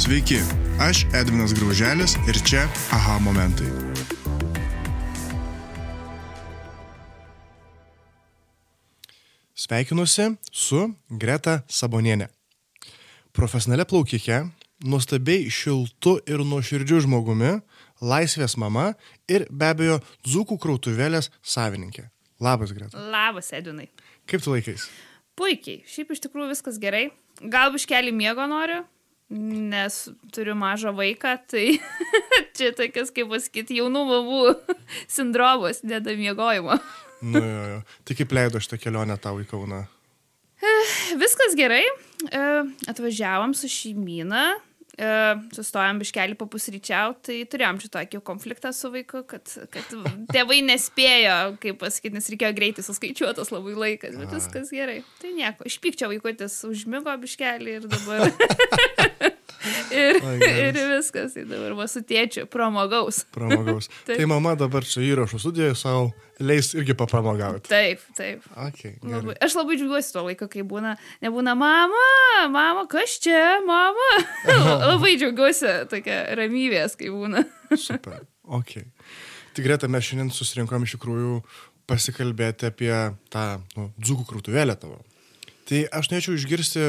Sveiki, aš Edvinas Grauželis ir čia aha momentai. Sveikinuosi su Greta Sabonienė. Profesionale plaukike, nuostabiai šiltu ir nuoširdžiu žmogumi, laisvės mama ir be abejo dzūkų krautuvėlės savininkė. Labas, Greta. Labas, Edvinai. Kaip tu laikais? Puikiai. Šiaip iš tikrųjų viskas gerai. Gal biškelį miego noriu, nes turiu mažą vaiką, tai čia tokias, kaip pasakyti, jaunų mamų sindromas, nedamiegojimo. Nu, jo, jo. Tai kaip leido šitą kelionę tau į Kauną? Viskas gerai. E, Atvažiavom su šeimyna, e, sustojom biškelį papusryčiauti, tai turėjom čia tokį konfliktą su vaiku, kad, kad tėvai nespėjo, kaip pasakyti, nes reikėjo greitai suskaičiuotas labai laikas, bet viskas gerai. Tai nieko, iš pykčio vaikutis užmigo biškelį ir dabar. ir, Ai, ir viskas, tai dabar va su tėčiu pramogaus. Pramogaus. Tai mama dabar čia įrašų studijoje savo leis irgi papramogauti. Taip, taip. Okay, Labai, gerai. aš labai džiaugiuosi tuo laiku, kai būna, nebūna mama, mama, kas čia, mama. labai džiaugiuosi tokia ramybės, kai būna. Super. Ok. Tai Greta, mes šiandien susirinkom iš tikrųjų pasikalbėti apie tą nu, dzūkų krūtuvėlę tavo. Tai aš norėčiau išgirsti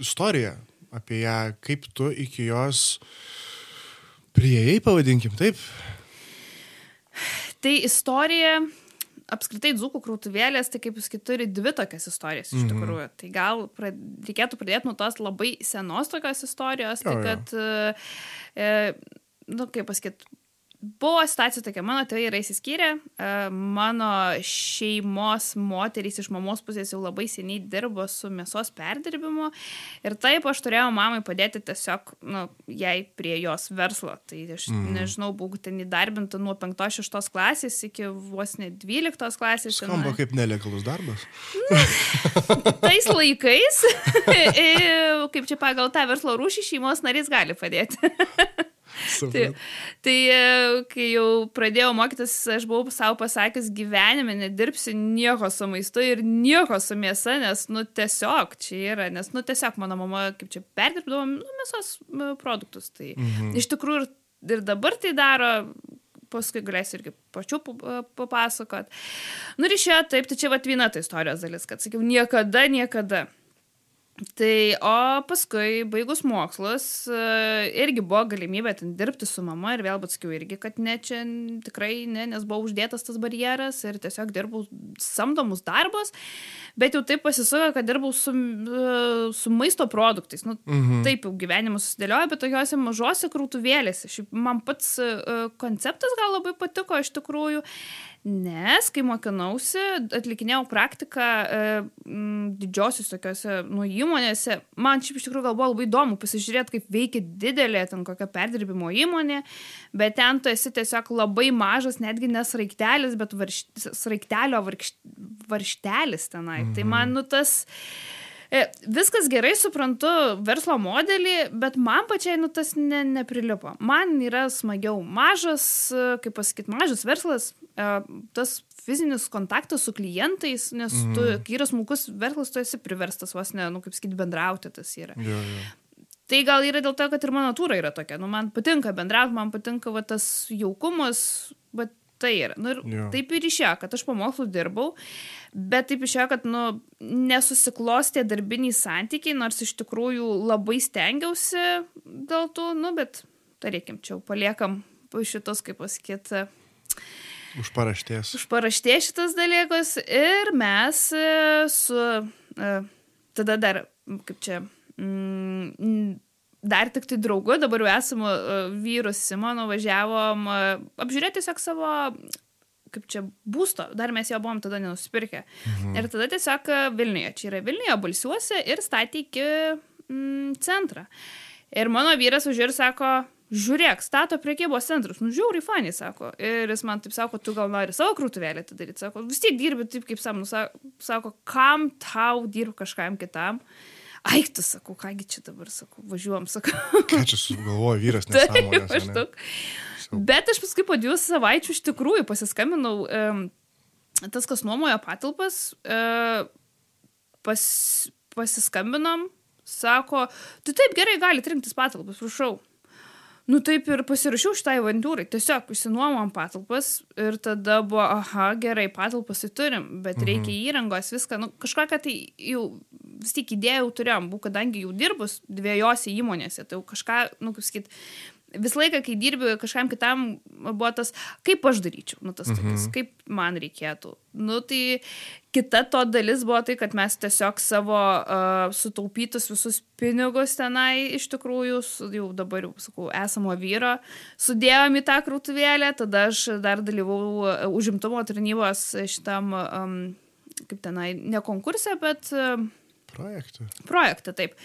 istoriją apie ją, kaip tu iki jos prieėjai, pavadinkim taip. Tai istorija, apskritai dzūkų krautuvėlės, tai kaip jūs turi dvi tokias istorijas iš Mhm. tikrųjų. Tai gal pra, reikėtų pradėti nuo tos labai senos tokios istorijos, tai Jo, jo. kad, e, e, nu kaip pasakyti, buvo situacija tokia, mano tėvai yra įsiskyrę, e, mano šeimos moterys iš mamos pusės jau labai seniai dirbo su mėsos perdirbimu ir taip aš turėjau mamai padėti tiesiog, nu, jai prie jos verslo. Tai aš mm. nežinau, buvau ten įdarbinta nuo 5-6 klasės iki vos ne 12 klasės. Skamba kaip nelegalus darbas. Tais laikais, kaip čia pagal tą verslo rūšį, šeimos narys gali padėti. Tai, tai e, kai jau pradėjau mokytis, aš buvau savo pasakęs, gyvenime nedirbsiu nieko su maistu ir nieko su mėsa, nes, nu, tiesiog čia yra, nes, nu, tiesiog mano mama, kaip čia perdirbdavom, nu, mėsos m, produktus. Tai mhm. iš tikrųjų ir, ir dabar tai daro, paskui galėsiu irgi pačių pa- papasakot. Nu, ir išėjo taip, tai čia vat viena ta istorijos dalis, kad sakiau, niekada, niekada. Tai, o paskui, baigus mokslus, e, irgi buvo galimybė ten dirbti su mama ir vėl atsakiau irgi, kad ne, čia tikrai ne, nes buvo uždėtas tas barjeras ir tiesiog dirbau samdomus darbus, bet jau taip pasisuko, kad dirbau su, e, su maisto produktais. Nu, mhm. Taip jau gyvenimas susidėliojo, bet tokiuose mažose krautuvėlėse. Šiaip man pats e, konceptas gal labai patiko iš tikrųjų. Nes, kai mokinausi, atlikinėjau praktiką e, m, didžiosios tokiuose nu, įmonėse, man šiaip iš tikrųjų gal buvo labai įdomu pasižiūrėti, kaip veikia didelė ten kokia perdirbimo įmonė, bet ten tu esi tiesiog labai mažas, netgi nesraigtelis, bet varš, sraigtelio varkš, varštelis tenai. Mhm. Tai man, nu, tas... E, Viskas gerai, suprantu verslo modelį, bet man pačiai nu, tas ne, neprilipo. Man yra smagiau mažas, e, kaip pasakyti, mažas verslas, e, tas fizinis kontaktas su klientais, nes mm. tu, kai yra smulkus verslas, tu esi priverstas vos ne, nu, kaip sakyti, bendrauti tas yra. Jo, jo. Tai gal yra dėl to, kad ir mano natūra yra tokia. Nu, man patinka bendrauti, man patinka va, tas jaukumas, bet tai yra. Nu, ir Jo. taip ir išėjo, kad aš po mokslų dirbau, bet taip išėjo, kad nu, nesusiklostė darbiniai santykiai, nors iš tikrųjų labai stengiausi dėl to, nu, bet tarykim, čia jau paliekam šitos, kaip pasakyti, Už paraštės. už paraštė šitas dalykus ir mes e, su e, tada dar, kaip čia, mm, dar tik tai draugu, dabar jau esame vyrus Simonu, važiavom e, apžiūrėti tiesiog savo kaip čia būsto, dar mes jo buvom tada nenusipirkę. Mhm. Ir tada tiesiog e, Vilniuje, čia yra Vilniuje, balsiuose ir statė iki mm, centrą. Ir mano vyras užžiūrė ir sako, žiūrėk, stato priekybos centrus, nu žiauriai fani, sako. Ir jis man taip sako, tu gal nori savo krūtuvėlį tą daryti, sako, vis tiek dirbi taip kaip sam, nu, sa- sako, kam tau dirbi kažkam kitam. Ai, tu sakau, kągi čia dabar, sakau, važiuom, sakau. Ką čia sugalvojo vyras Taip, nesąmonės? ane? maždaug. Bet aš paskui po dviejų savaičių iš tikrųjų pasiskambinau, um, tas, kas nuomojo patalpas, uh, pas, pasiskambinom, Sako, tu taip gerai gali rinktis patalpas, prašau. Nu taip ir pasirašiau šitai avantūrai, tiesiog išsinuomom patalpas ir tada buvo, aha, gerai, patalpas tai turim, bet mhm. reikia įrangos, viską, nu kažkokią tai jau vis tik idėją jau turėjom, buvo, kadangi jau dirbus dviejose įmonėse, tai jau kažką, nu kaip sakyt, visą laiką, kai dirbi kažkam kitam, buvo tas, kaip aš daryčiau, nu tas mhm. toks, kaip man reikėtų. Nu tai kita to dalis buvo tai, kad mes tiesiog savo uh, sutaupytus visus pinigus tenai iš tikrųjų, jau dabar jau sakau, esamo vyro, sudėjom į tą krautuvėlę, tada aš dar dalyvau užimtumo tarnybos šitam, um, kaip tenai, ne konkursė, bet uh, Projektą. Projektą, taip.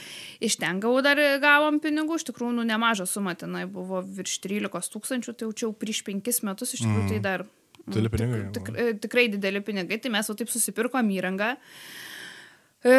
Iš ten gavau dar gavom pinigų, iš tikrųjų, nu, nemažą sumą tenai buvo virš 13 tūkstančių, tai jaučiau prieš 5 metus, iš tikrųjų, mm. tai dar... Dideli pinigai. Tik, tik, tikrai dideli pinigai, tai mes jau taip susipirkom įrangą. E,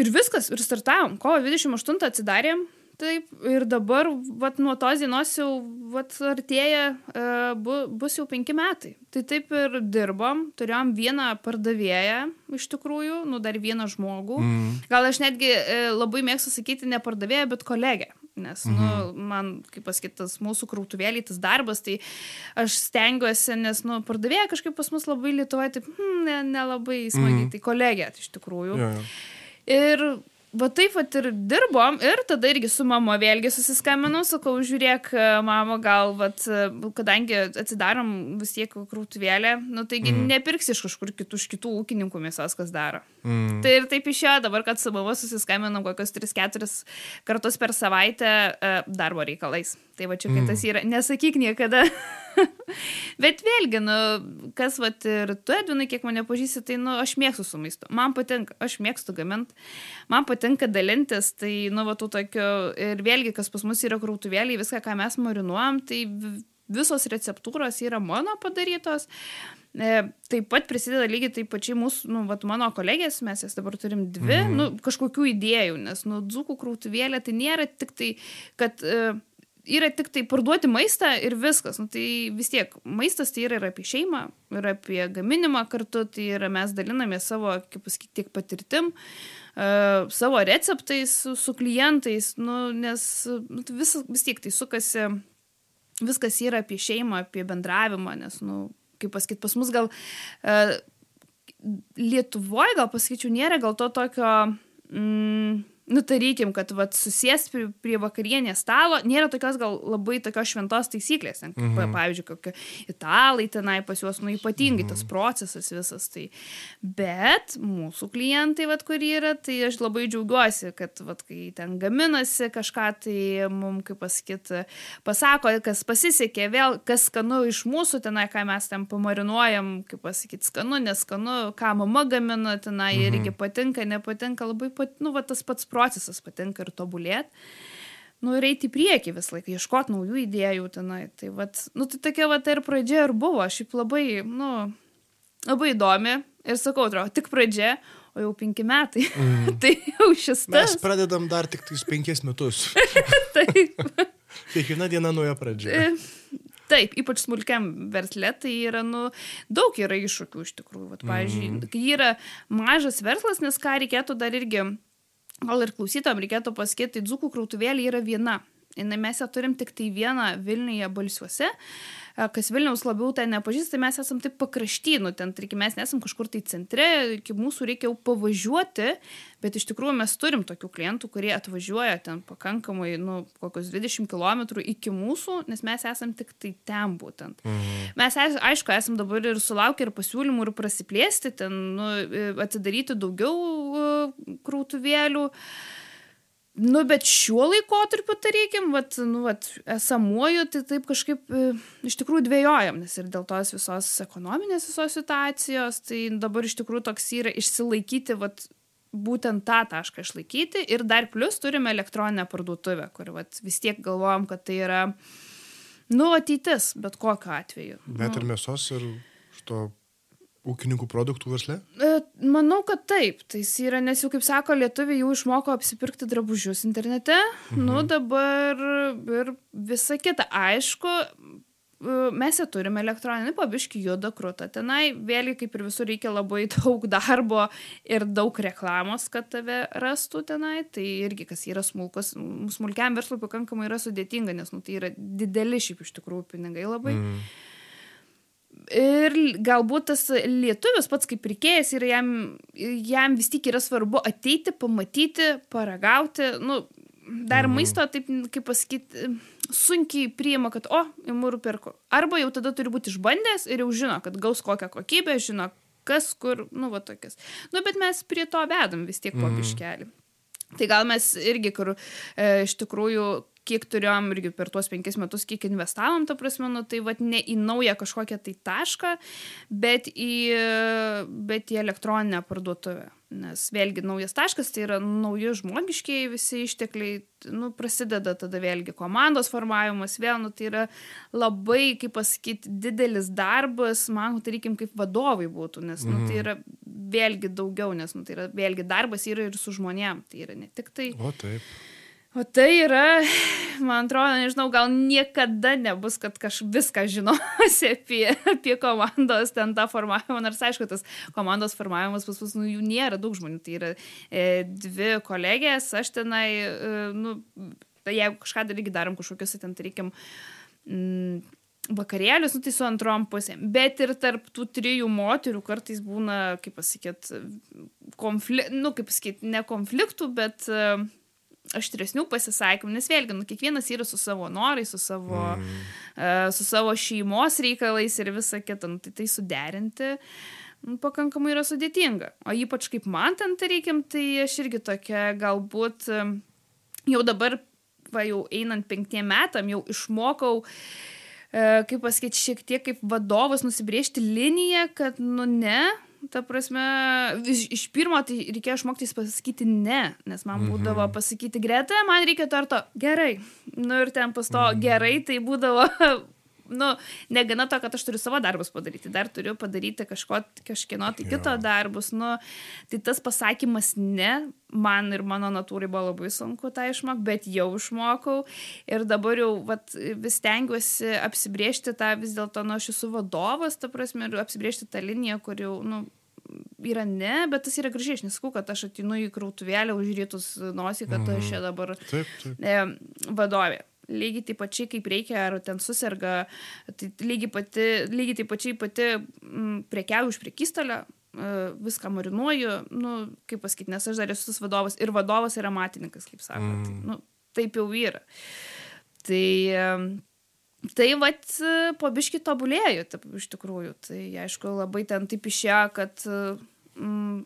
ir viskas, ir startavom. Kovo 28 atsidarėm, Taip, ir dabar, vat, nuo tos dienos jau, vat, artėja, e, bu, bus jau penki metai. Tai taip ir dirbom, turėjom vieną pardavėją, iš tikrųjų, nu dar vieną žmogų. Mm. Gal aš netgi e, labai mėgstu sakyti ne pardavėją, bet kolegę. Nes, mm -hmm. nu, man, kaip pasakytas, mūsų krautuvėlį, tas darbas, tai aš stengiuosi, nes, nu, pardavėja kažkaip pas mus labai lietuoja, taip, hmm, nelabai ne smagiai, mm -hmm. tai kolegė, tai iš tikrųjų. Ja, ja. Ir va taip vat ir dirbom ir tada irgi su mama vėlgi susiskambinau, sakau, žiūrėk, mama, gal, vat, kadangi atsidarom vis tiek krautuvėlę, nu taigi mm. nepirks iš kažkur kitų, iš kitų ūkininkų mėsos, kas daro. Mm. Tai ir taip išėjo dabar, kad su mama susiskambinam kokius 3-4 kartus per savaitę darbo reikalais. Tai va čia, kai tas mm. yra, nesakyk niekada. Bet vėlgi, nu, kas, va, ir tu, Edvinai, kiek mane pažįsti, tai, nu, aš mėgstu su maistu. Man patinka, aš mėgstu gaminti, man patinka dalintis, tai, nu, va, tų tokių, ir vėlgi, kas pas mus yra krautuvėliai, viską, ką mes marinuojam, tai visos receptūros yra mano padarytos. E, taip pat prisideda lygiai taip pačiai mūsų, nu, vat, mano kolegės, mes jas dabar turim dvi, mm nu, kažkokių idėjų, nes, nu, dzukų krautuvėlė tai nėra tik tai, kad e, yra tik tai parduoti maistą ir viskas. Nu, tai vis tiek maistas tai yra ir apie šeimą, ir apie gaminimą kartu, tai yra mes daliname savo, kaip pasakyti, tiek patirtim, uh, savo receptais su, su klientais, nu, nes nu, tai vis, vis tiek tai sukasi, viskas yra apie šeimą, apie bendravimą, nes, nu, kaip pasakyti, pas mus gal uh, Lietuvoje, gal pasakyčiau, nėra gal to tokio... Mm, nu, tarykim, kad vat, susės prie, prie vakarienės stalo, nėra tokios gal labai tokios šventos taisyklės. Ten, mhm. Mm pavyzdžiui, kokie italai tenai pas juos, nu, ypatingai mhm. tas procesas visas. Tai. Bet mūsų klientai, vat, kur yra, tai aš labai džiaugiuosi, kad, vat, kai ten gaminasi kažką, tai mums, kaip pasakyti, pasako, kas pasisekė, vėl kas skanu iš mūsų tenai, ką mes ten pamarinuojam, kaip pasakyti, skanu, neskanu, ką mama gamina tenai mhm. irgi patinka, nepatinka, labai, pat, nu, va, tas pats procesas procesas patinka ir tobulėti. Nu, ir eiti į priekį visą laiką, ieškoti naujų idėjų tenai. Tai, vat, nu, tai tokia vat ir pradžia ir buvo, šiaip labai, nu, labai įdomi. Ir sakau, atrodo, tik pradžia, o jau penki metai. Mm. tai jau šis tas. Mes pradedam dar tik tais penkis metus. Taip. Kiekviena diena nauja pradžia. E, taip, ypač smulkiam verslė, tai yra, nu, daug yra iššūkių iš tikrųjų. Vat, pavyzdžiui, mm. kai yra mažas verslas, nes ką reikėtų dar irgi gal ir klausytam reikėtų pasakyti, tai dzukų krautuvėlė yra viena. Mes ją turim tik tai vieną Vilniuje balsiuose. Kas Vilniaus labiau ten nepažįsta, tai mes esam taip pakrašty, nu ten, tarkim, mes nesam kažkur tai centre, iki mūsų reikia jau pavažiuoti, bet iš tikrųjų mes turim tokių klientų, kurie atvažiuoja ten pakankamai, nu, kokius 20 km iki mūsų, nes mes esam tik tai ten būtent. Mhm. Mes, aišku, esam dabar ir sulaukę ir pasiūlymų ir prasiplėsti, ten, nu, atidaryti daugiau krautuvėlių. Uh, Nu, bet šiuo laikotarpiu, tarykim, vat, nu, vat, esamuoju, tai taip kažkaip e, iš tikrųjų dvėjojam, nes ir dėl tos visos ekonominės visos situacijos, tai dabar iš tikrųjų toks yra išsilaikyti, vat, būtent tą tašką išlaikyti ir dar plus turime elektroninę parduotuvę, kur vat, vis tiek galvojam, kad tai yra, nu, ateitis, bet kokiu atveju. Bet nu. ir mėsos ir šito ūkininkų produktų versle? E, manau, kad taip. Tai yra, nes jau, kaip sako, lietuviai jau išmoko apsipirkti drabužius internete. Mhm. Nu, dabar ir visa kita. Aišku, e, mes ją turime elektroninį, pabiški juda krūta. Tenai vėlgi kaip ir visur reikia labai daug darbo ir daug reklamos, kad tave rastų tenai. Tai irgi, kas yra smulkus, smulkiam verslui pakankamai yra sudėtinga, nes nu, tai yra dideli šiaip iš tikrųjų pinigai labai. Mm. Ir galbūt tas lietuvis pats kaip pirkėjas ir jam, jam vis tik yra svarbu ateiti, pamatyti, paragauti. Nu, dar mhm. maisto, taip kaip pasakyti, sunkiai priima, kad, o, imu ir perku. Arba jau tada turi būti išbandęs ir jau žino, kad gaus kokią kokybę, žino, kas kur, nu, va tokias. Nu, bet mes prie to vedam vis tiek po mhm. biškelį. Tai gal mes irgi, kur e, iš tikrųjų kiek turėjom irgi per tuos penkis metus, kiek investavom, ta prasme, nu, tai vad ne į naują kažkokią tai tašką, bet į, bet į elektroninę parduotuvę. Nes vėlgi naujas taškas tai yra nauji žmogiškiai visi ištekliai, nu, prasideda tada vėlgi komandos formavimas, vėl, nu, tai yra labai, kaip pasakyti, didelis darbas, man, tai reikim kaip vadovai būtų, nes, nu, tai mhm. yra vėlgi daugiau, nes, nu, tai yra vėlgi darbas yra ir su žmonėm, tai yra ne tik tai. O taip. O tai yra, man atrodo, nežinau, gal niekada nebus, kad kaž viską žinosi apie, apie komandos ten tą formavimą, nors aišku, tas komandos formavimas pas mus, nu, jų nėra daug žmonių, tai yra e, dvi kolegės, aš tenai, e, nu, tai jeigu kažką daryti, darom kažkokius, ten, tarkim, mm, vakarėlius, nu, tai su antrom pusėm. Bet ir tarp tų trijų moterų kartais būna, kaip pasakyt, konfliktų, nu, kaip pasakyt, ne konfliktų, bet uh, aštresnių pasisakymų, nes vėlgi, nu, kiekvienas yra su savo norais, su savo, mm. uh, su savo šeimos reikalais ir visa kita, nu, tai tai suderinti nu, pakankamai yra sudėtinga. O ypač kaip man ten reikim, tai aš irgi tokia galbūt uh, jau dabar, va jau einant penktiem metam, jau išmokau uh, kaip pasakyti, šiek tiek kaip vadovas nusibriežti liniją, kad, nu ne, ta prasme, iš, pirmo tai reikėjo išmokti pasakyti ne, nes man būdavo mhm. pasakyti greta, man reikia torto, gerai. Nu ir ten pas to mhm. gerai, tai būdavo, nu, negana to, kad aš turiu savo darbus padaryti, dar turiu padaryti kažko, kažkieno tai kito darbus. Nu, tai tas pasakymas ne, man ir mano natūrai buvo labai sunku tą išmokti, bet jau išmokau ir dabar jau vat, vis tengiuosi apsibriežti tą vis dėlto, nu, aš esu vadovas, ta prasme, ir apsibriežti tą liniją, kur jau, nu, yra ne, bet tas yra gražiai, aš nesakau, kad aš atinu į krautuvėlę užrytus nosį, kad mm. aš čia dabar taip, taip. E, vadovė. Lygiai taip pačiai, kaip reikia, ar ten susirga, tai lygiai, pati, lygiai taip pačiai pati m, prekiauju už prekystalę, e, viską marinuoju, nu, kaip pasakyti, nes aš dar esu vadovas ir vadovas yra matininkas, kaip sakot. Mm. Tai, nu, taip jau yra. Tai Tai vat po biški tobulėjau, taip, iš tikrųjų. Tai aišku, labai ten taip išėjo, kad mm,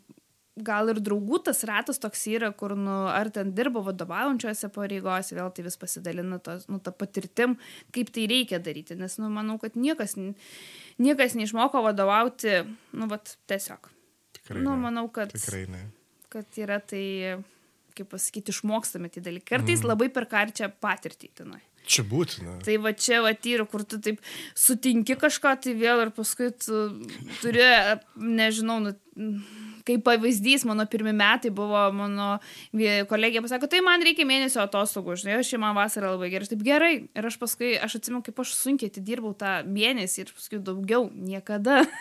gal ir draugų tas ratas toks yra, kur, nu, ar ten dirba vadovaujančiose pareigose, vėl tai vis pasidalina tos, nu, tą patirtim, kaip tai reikia daryti. Nes, nu, manau, kad niekas, niekas neišmoko vadovauti, nu, vat tiesiog. Tikrai nu, manau, kad, Tikrai ne. kad yra tai, kaip pasakyti, išmokstami tie dalykai. Kartais mm. labai per karčią patirtį tenai. Čia būtina. Tai va čia va tyra, kur tu taip sutinki kažką, tai vėl ir paskui tu turi, nežinau, nu, kaip pavyzdys, mano pirmi metai buvo, mano kolegija pasako, tai man reikia mėnesio atostogų, žinai, aš man vasarą labai gerai, taip gerai. Ir aš paskui, aš atsimenu, kaip aš sunkiai atidirbau tą mėnesį ir paskui daugiau niekada.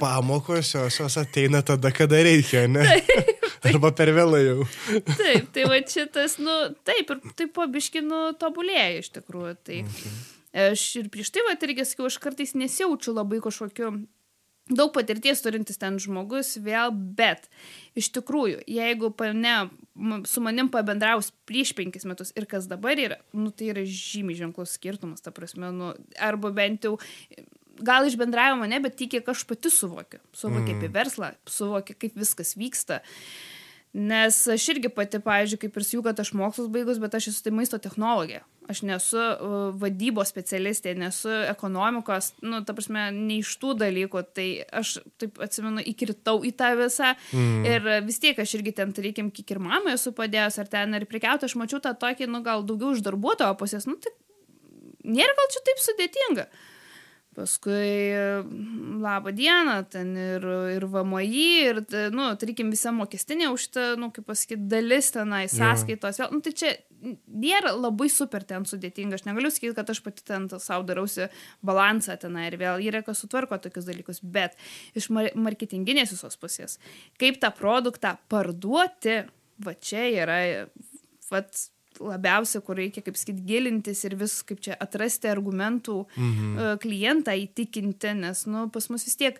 Pamokos jos, ateina tada, kada reikia, ne? Taip, Arba per vėlai jau. taip, tai va šitas, nu, taip, ir taip pabiškinu tobulėja iš tikrųjų. Tai okay. aš ir prieš tai, va, irgi sakiau, aš kartais nesijaučiu labai kažkokiu daug patirties turintis ten žmogus vėl, bet iš tikrųjų, jeigu ne, su manim pabendraus prieš penkis metus ir kas dabar yra, nu, tai yra žymiai ženklus skirtumas, ta prasme, nu, arba bent jau gal iš bendravimo ne, bet tik kiek aš pati suvokiu. Suvokiu mm. apie verslą, suvokiu, kaip viskas vyksta. Nes aš irgi pati, pavyzdžiui, kaip ir sakiau, kad aš mokslus baigus, bet aš esu tai maisto technologija. Aš nesu uh, vadybos specialistė, nesu ekonomikos, nu, ta prasme, ne iš tų dalykų. Tai aš, taip atsimenu, įkritau į tą visą. Mm. Ir vis tiek aš irgi ten, tarkim, kiek ir mamai esu padėjęs, ar ten, ar prikiauti, aš mačiau tą tokį, nu, gal daugiau iš darbuotojo pusės, nu, tai nėra gal čia taip sudėtinga. Paskui labą dieną, ten ir, ir VMI, ir, nu, tarkim, visa mokestinė už tą, nu, kaip pasakyti, dalis tenai, sąskaitos. Ja. Nu, tai čia nėra labai super ten sudėtinga. Aš negaliu sakyti, kad aš pati ten savo darausi balansą ten ir vėl yra kas sutvarko tokius dalykus, bet iš mar marketinginės visos pusės, kaip tą produktą parduoti, va čia yra, va labiausia, kur reikia, kaip sakyt, gilintis ir vis, kaip čia, atrasti argumentų mhm. klientą įtikinti, nes, nu, pas mus vis tiek,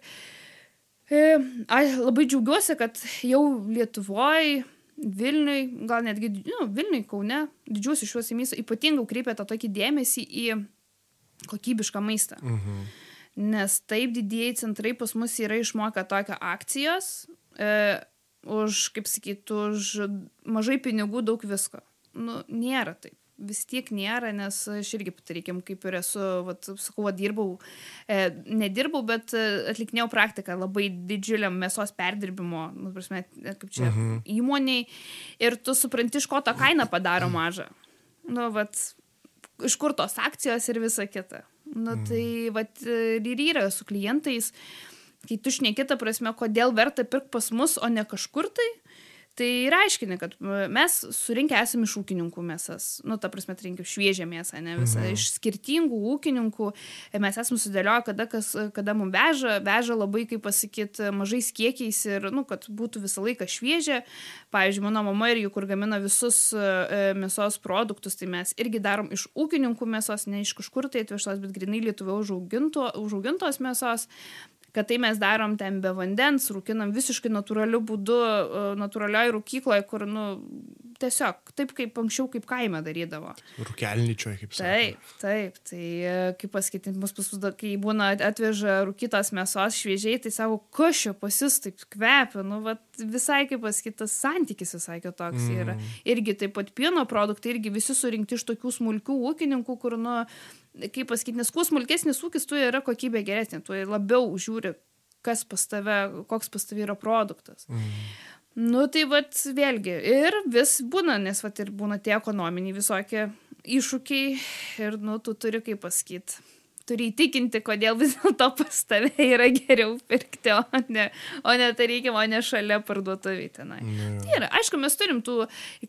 e, aš labai džiaugiuosi, kad jau Lietuvoje Vilniui, gal netgi, nu, Vilniui, Kaune, didžiuosius šiuos įmys ypatingai kreipia tą tokį dėmesį į kokybišką maistą. Mhm. Nes taip didieji centrai pas mus yra išmokę tokią akcijos e, už, kaip sakyt, už mažai pinigų daug visko. Nu, nėra taip vis tiek nėra, nes aš irgi, tarkim, kaip ir esu, vat, sakau, dirbau, e, nedirbau, bet e, atlikinėjau praktiką labai didžiuliam mėsos perdirbimo, nu, prasme, e, kaip čia, uh mhm. -huh. įmoniai ir tu supranti, iš ko ta kaina padaro mažą. Nu, vat, iš kur tos akcijos ir visa kita. Nu, mhm. tai, vat, ir yra su klientais, kai tu šnekita prasme, kodėl verta pirkti pas mus, o ne kažkur tai, Tai ir aiškini, kad mes surinkę esame iš ūkininkų mėsas. Nu, ta prasme, rinkim šviežią mėsą, ne visą. Mhm. Iš skirtingų ūkininkų mes esame sudėlioję, kada, kas, kada mums veža, veža labai, kaip pasakyti, mažais kiekiais ir, nu, kad būtų visą laiką šviežia. Pavyzdžiui, mano mama ir jų, kur gamina visus e, mėsos produktus, tai mes irgi darom iš ūkininkų mėsos, ne iš kažkur tai atvežtos, bet grinai Lietuvoje užauginto, užaugintos mėsos kad tai mes darom ten be vandens, rūkinam visiškai natūraliu būdu, e, natūralioj rūkykloje, kur, nu, tiesiog taip kaip anksčiau, kaip kaime darydavo. Rūkelničioje, kaip sakė. Taip, taip, tai e, kaip pasakyti, mus pas, kai būna atveža rūkytos mėsos šviežiai, tai savo košio pasis taip kvepia, nu, va, visai kaip pasakytas santykis visai kitoks mm. yra. Irgi taip pat pieno produktai, irgi visi surinkti iš tokių smulkių ūkininkų, kur, nu, kaip pasakyti, nes kuo smulkesnis ūkis, tuo yra kokybė geresnė, tuo labiau žiūri, kas pas tave, koks pas tave yra produktas. Mm. Nu tai vat vėlgi ir vis būna, nes vat ir būna tie ekonominiai visokie iššūkiai ir nu tu turi kaip pasakyti turi įtikinti, kodėl vis dėlto pas tave yra geriau pirkti, o ne, o ne tarykim, o ne šalia parduotuvį tenai. Tai yra, aišku, mes turim tų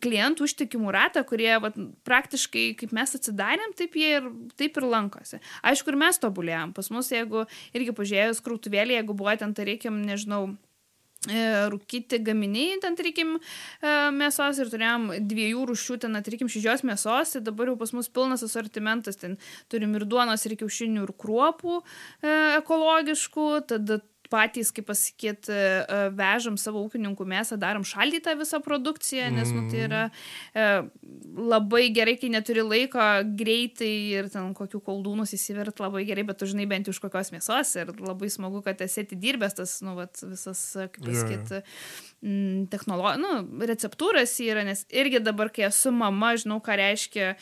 klientų užtikimų ratą, kurie vat, praktiškai, kaip mes atsidarėm, taip jie ir, taip ir lankosi. Aišku, ir mes tobulėjom. Pas mus, jeigu irgi pažiūrėjus krautuvėlį, jeigu buvo ten, tarykim, nežinau, rūkyti gaminiai, ten, tarkim, e, mėsos ir turėjom dviejų rūšių, ten, tarkim, šešios mėsos, tai dabar jau pas mus pilnas asortimentas, ten turim ir duonos, ir kiaušinių, ir kruopų e, ekologiškų, tada patys, kaip pasakyti, e, vežam savo ūkininkų mėsą, darom šaldytą visą produkciją, nes nu, tai yra e, labai gerai, kai neturi laiko greitai ir ten kokių koldūnus įsivirt labai gerai, bet tu žinai bent iš kokios mėsos ir labai smagu, kad esi atidirbęs tas, nu, vat, visas, kaip pasakyti, yeah mm, technologijų, nu, receptūras yra, nes irgi dabar, kai esu mama, žinau, ką reiškia,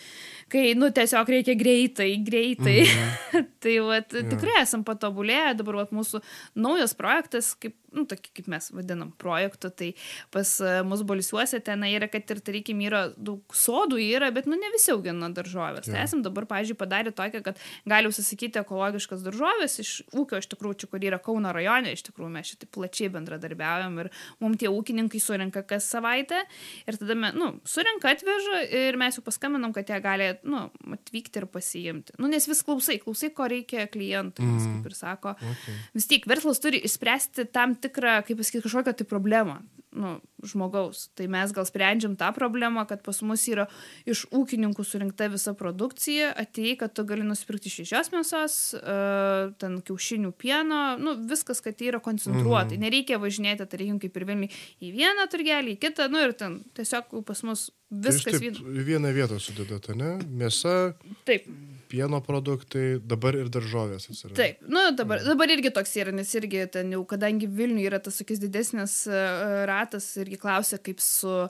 kai, nu, tiesiog reikia greitai, greitai. Mm -hmm. tai, vat, yeah. tikrai esam patobulėję, dabar, vat, mūsų naujas projektas, kaip nu, tokį, kaip mes vadinam, projektų, tai pas e, mus bolisiuose ten yra, kad ir, tarkim, yra daug sodų yra, bet, nu, ne visi augina daržovės. Ja. Tai esam dabar, pažiūrėjau, padarę tokią, kad gali užsisakyti ekologiškas daržovės iš ūkio, iš tikrųjų, čia, kur yra Kauno rajone, iš tikrųjų, mes šitai plačiai bendradarbiaujam ir mums tie ūkininkai surinka kas savaitę ir tada, mes, nu, surinka, atveža ir mes jau paskambinam, kad jie gali, nu, atvykti ir pasiimti. Nu, nes vis klausai, klausai, ko reikia klientui, mm. kaip ir sako. Okay. Vis tiek verslas turi išspręsti tam tikrą, kaip pasakyti, kažkokią tai problemą nu, žmogaus. Tai mes gal sprendžiam tą problemą, kad pas mus yra iš ūkininkų surinkta visa produkcija, atei, kad tu gali nusipirkti šešios mėsos, uh, ten kiaušinių pieno, nu, viskas, kad tai yra koncentruotai. Mhm. Nereikia važinėti, tarkim, kaip ir Vilniui, į vieną turgelį, į kitą, nu ir ten tiesiog pas mus viskas. Tai taip, vieną vietą sudedate, ne? Mėsa. Taip pieno produktai, dabar ir daržovės atsiranda. Taip, nu dabar, dabar irgi toks yra, nes irgi ten jau, kadangi Vilniuje yra tas sakys didesnis uh, ratas, irgi klausia, kaip su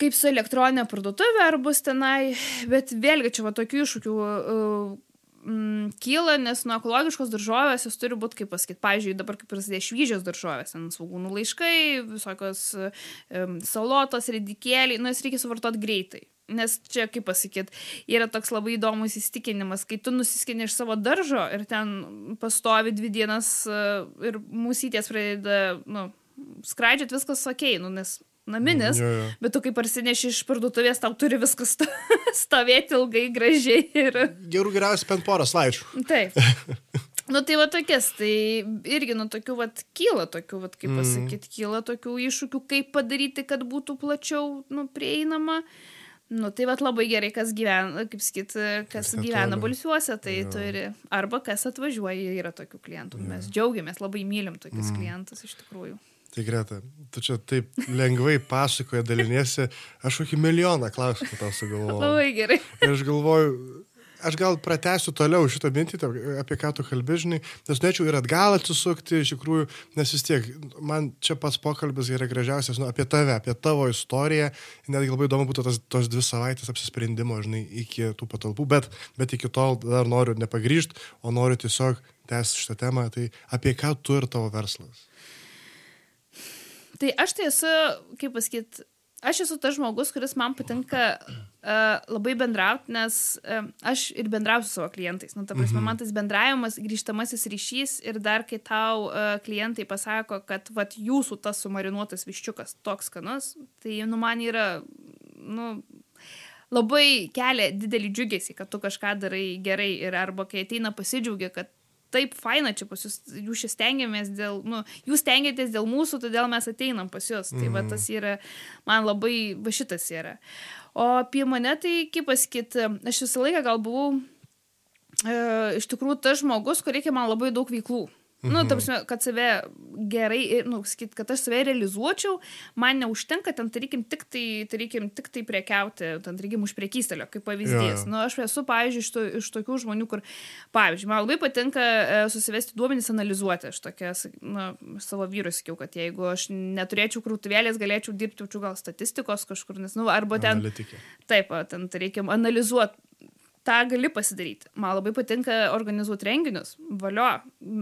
kaip su elektroninė parduotuvė, ar bus tenai, bet vėlgi čia va tokių iššūkių uh, mm, kyla, nes nuo ekologiškos daržovės jos turi būti, kaip pasakyti, pavyzdžiui, dabar kaip prasidėjo švyžios daržovės, ant svagūnų laiškai, visokios um, salotos, redikėliai, nu jas reikia suvartoti greitai. Nes čia, kaip pasakyt, yra toks labai įdomus įstikinimas, kai tu nusiskini iš savo daržo ir ten pastovi dvi dienas e, ir mūsytės pradeda, nu, skraidžiat viskas ok, nu, nes naminis, Jo, jo. bet tu kai parsineši iš parduotuvės, tau turi viskas sto- stovėti ilgai, gražiai ir... Gerų geriausiai bent porą slaičių. Taip. Nu tai va tokias, tai irgi nu tokių va kyla tokių, va kaip pasakyti, kyla tokių iššūkių, kaip padaryti, kad būtų plačiau nu, prieinama. Nu tai va labai gerai, kas gyvena, kaip sakyt, kas netoli. gyvena balsiuose, tai Jo. turi, arba kas atvažiuoja, yra tokių klientų. Mes džiaugiamės, labai mylim tokius klientus iš tikrųjų. Tai Greta, tu čia taip lengvai pasakoja, daliniesi, aš kokį milijoną klausimų tau sugalvojau. Labai gerai. Ir aš galvoju, aš gal pratęsiu toliau šitą mintį, apie ką tu kalbėžinai, nes norėčiau ir atgal atsisukti, iš tikrųjų, nes vis tiek, man čia pats pokalbis yra gražiausias, nu, apie tave, apie tavo istoriją, netgi labai įdomu būtų tas, tos dvi savaitės apsisprendimo, žinai, iki tų patalpų, bet, bet iki tol dar noriu nepagryžti, o noriu tiesiog tęsti šitą temą, tai apie ką tu ir tavo verslas. Tai aš tai esu, kaip pasakyt, aš esu tas žmogus, kuris man patinka uh, labai bendrauti, nes uh, aš ir bendrauju su savo klientais. Nu, ta prasme, Mhm. man tas bendravimas, grįžtamasis ryšys ir dar kai tau uh, klientai pasako, kad vat, jūsų tas sumarinuotas viščiukas toks skanus, tai nu, man yra, nu, labai kelia didelį džiugesį, kad tu kažką darai gerai ir arba kai ateina pasidžiaugia, kad taip faina čia pas jūs, jūs čia stengiamės dėl, nu, jūs stengiatės dėl mūsų, todėl mes ateinam pas jūs. Tai va tas yra, man labai, va šitas yra. O apie mane tai, kaip pasakyti, aš visą laiką gal buvau e, iš tikrųjų tas žmogus, kur reikia man labai daug veiklų. Mhm. Nu, tarsi, kad save gerai, nu, sakyt, kad aš save realizuočiau, man neužtenka ten, tarykim, tik tai, tarykim, tik tai prekiauti, ten, tarykim, už priekystelio, kaip pavyzdys. Jo. Nu, aš esu, pavyzdžiui, iš, to, iš tokių žmonių, kur, pavyzdžiui, man labai patinka e, susivesti duomenys, analizuoti. Aš tokia, na, savo vyrui sakiau, kad jeigu aš neturėčiau krūtuvėlės, galėčiau dirbti, jaučiu gal statistikos kažkur, nes, nu, arba ten... Analitikė. Taip, ten reikia analizuoti. Ta gali pasidaryti. Man labai patinka organizuoti renginius. Valio,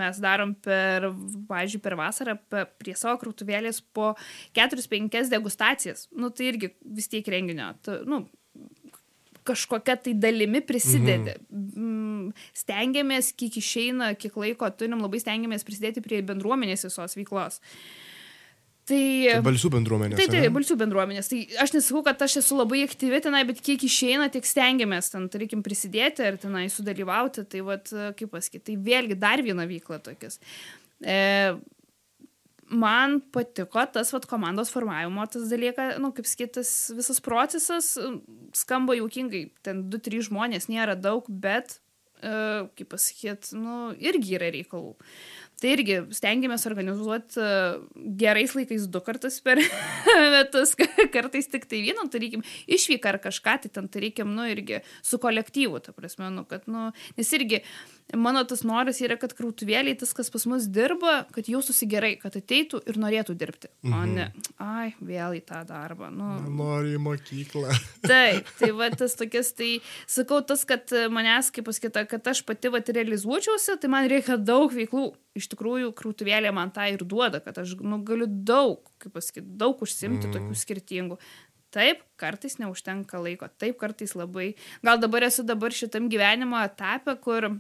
mes darom per, pavyzdžiui, per vasarą pe- prie savo krautuvėlės po 4-5 degustacijas. Nu, tai irgi vis tiek renginio. Tu, nu, kažkokia tai dalimi prisidedi. Mhm. Stengiamės, kiek išeina, kiek laiko turim, labai stengiamės prisidėti prie bendruomenės visos veiklos. Tai... Tai balsų bendruomenė. Taip, taip, balsių bendruomenės. Tai aš nesakau, kad aš esu labai aktyvi tenai, bet kiek išeina, tiek stengiamės ten, tarkim, prisidėti ir tenai sudalyvauti. Tai, vat, kaip pasakyti, tai vėlgi dar viena veikla tokias. E, man patiko tas vat, komandos formavimo, tas dalykas, nu, kaip skaitas, visas procesas skamba jaukingai. Ten du, trys žmonės nėra daug, bet, e, kaip pasakyti, nu, irgi yra reikalų. Tai irgi stengiamės organizuoti e, gerais laikais du kartus per metus, kartais tik tai vieną, tai reikim išvyką ar kažką, tai ten reikim, nu, irgi su kolektyvu, ta prasme, nu, kad, nu, nes irgi mano tas noras yra, kad krautuvėliai, tas, kas pas mus dirba, kad jaustųsi gerai, kad ateitų ir norėtų dirbti, o ne, ai, vėl į tą darbą, nu, Noriu į mokyklą. Taip, tai va tas tokias, tai sakau, tas, kad manęs, kaip pasakyta, kad aš pati va realizuočiausi, tai man reikia daug veiklų. Iš tikrųjų, krūtuvėlė man tą ir duoda, kad aš nu, galiu daug, kaip pasakyti, daug užsimti mm. tokių skirtingų. Taip, kartais neužtenka laiko, taip, kartais labai. Gal dabar esu dabar šitam gyvenimo etape, kur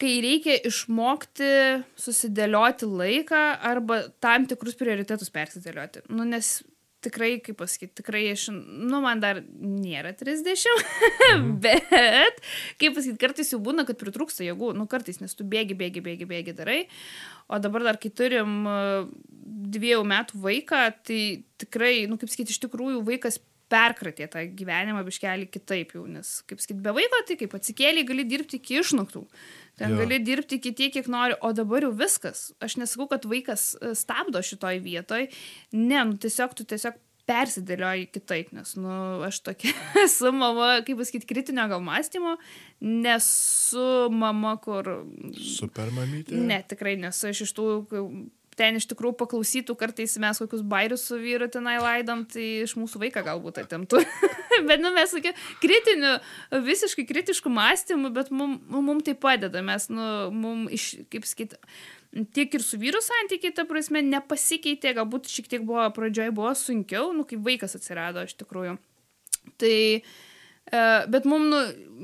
kai reikia išmokti susidėlioti laiką arba tam tikrus prioritetus persidėlioti. Nu, nes tikrai, kaip pasakyti, tikrai aš, nu, man dar nėra 30, mhm. bet, kaip pasakyti, kartais jau būna, kad pritrūksta jėgų, nu, kartais, nes tu bėgi, bėgi, bėgi, bėgi darai, o dabar dar, kai turim uh, dviejų metų vaiką, tai tikrai, nu, kaip sakyti, iš tikrųjų vaikas perkratė tą gyvenimą biškelį kitaip jau, nes, kaip sakyt, be vaiko, tai kaip atsikėlė, gali dirbti iki išnaktų. Ten Jo. gali dirbti iki tiek, kiek nori, o dabar jau viskas. Aš nesakau, kad vaikas e, stabdo šitoj vietoj. Ne, nu tiesiog tu tiesiog persidėlioji kitaip, nes, nu, aš tokia esu mama, kaip pasakyti, kritinio gal mąstymo, nesu mama, kur Super mamytė. Ne, tikrai nesu aš iš tų, ten iš tikrųjų paklausytų, kartais mes kokius bairius su vyru tenai laidom, tai iš mūsų vaiką galbūt atimtų. bet, nu, mes tokie kritinių, visiškai kritiškų mąstymų, bet mums mum tai padeda, mes, nu, mums iš, kaip sakyti, tiek ir su vyru santykiai, ta prasme, nepasikeitė, galbūt šiek tiek buvo pradžioje buvo sunkiau, nu, kaip vaikas atsirado iš tikrųjų. Tai E, bet mums, nu,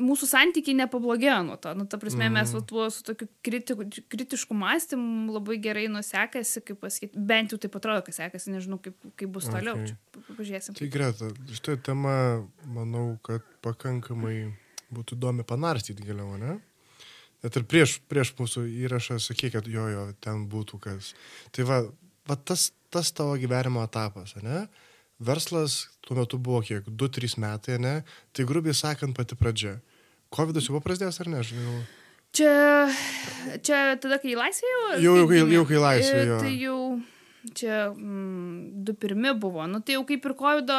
mūsų santykiai nepablogėjo nuo to. Nu, ta prasme, mm. mes va, tuo su tokiu kritiku, kritišku mąstymu labai gerai nusekasi, kaip pasakyti, bent jau taip atrodo, kad sekasi, nežinau, kaip, kaip bus toliau. Okay. Čia pažiūrėsim. Tai greta, šitą temą, manau, kad pakankamai būtų įdomi panarstyti giliau, ne? Net ir prieš, prieš mūsų įrašą sakė, kad jo, jo, ten būtų kas. Tai va, va tas, tas tavo gyvenimo etapas, ne? Verslas tuo metu buvo kiek, 2-3 metai, ne? Tai grubiai sakant pati pradžia. COVID jau buvo prasidėjęs ar ne, žinau? Čia, čia tada, kai laisvėjau? Jau, jau, jau, jau kai laisvėjau. E, tai jau, čia mm, du pirmi buvo, nu tai jau kaip ir COVID.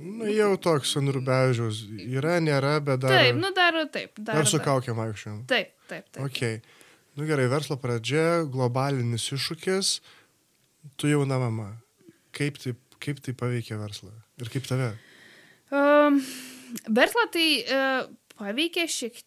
Nu, jau toks ant rubežiaus. Yra, nėra, bet dar. Taip, nu dar taip. Dar, dar su kaukiam vaikščiam. Taip, taip, taip. Ok. Nu gerai, verslo pradžia, globalinis iššūkis, tu jauna mama. Kaip taip kaip tai paveikia verslą ir kaip tave? Um, verslą tai uh, paveikė šiek tiek.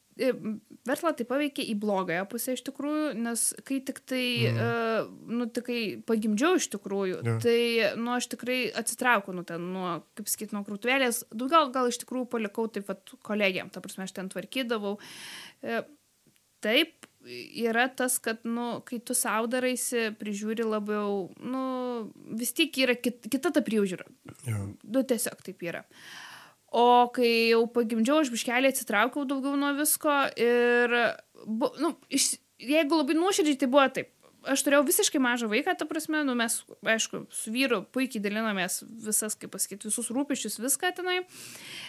Verslą tai paveikė į blogąją pusę iš tikrųjų, nes kai tik tai, mm. uh, nu, tik kai pagimdžiau iš tikrųjų, yeah. tai, nu, aš tikrai atsitraukiau, nu, ten, nuo, kaip sakyt, nuo krūtuvėlės, daugiau gal iš tikrųjų palikau taip pat kolegiam, ta prasme, aš ten tvarkydavau. Uh, taip, yra tas, kad, nu, kai tu saudaraisi, prižiūri labiau, nu, vis tiek yra kit, kita ta priežiūra. Ja. Nu, tiesiog taip yra. O kai jau pagimdžiau, aš biškelį atsitraukiau daugiau nuo visko ir, bu, nu, iš, jeigu labai nuoširdžiai, tai buvo taip aš turėjau visiškai mažą vaiką, ta prasme, nu, mes, aišku, su vyru puikiai dalinomės visas, kaip pasakyti, visus rūpiščius, viską tenai,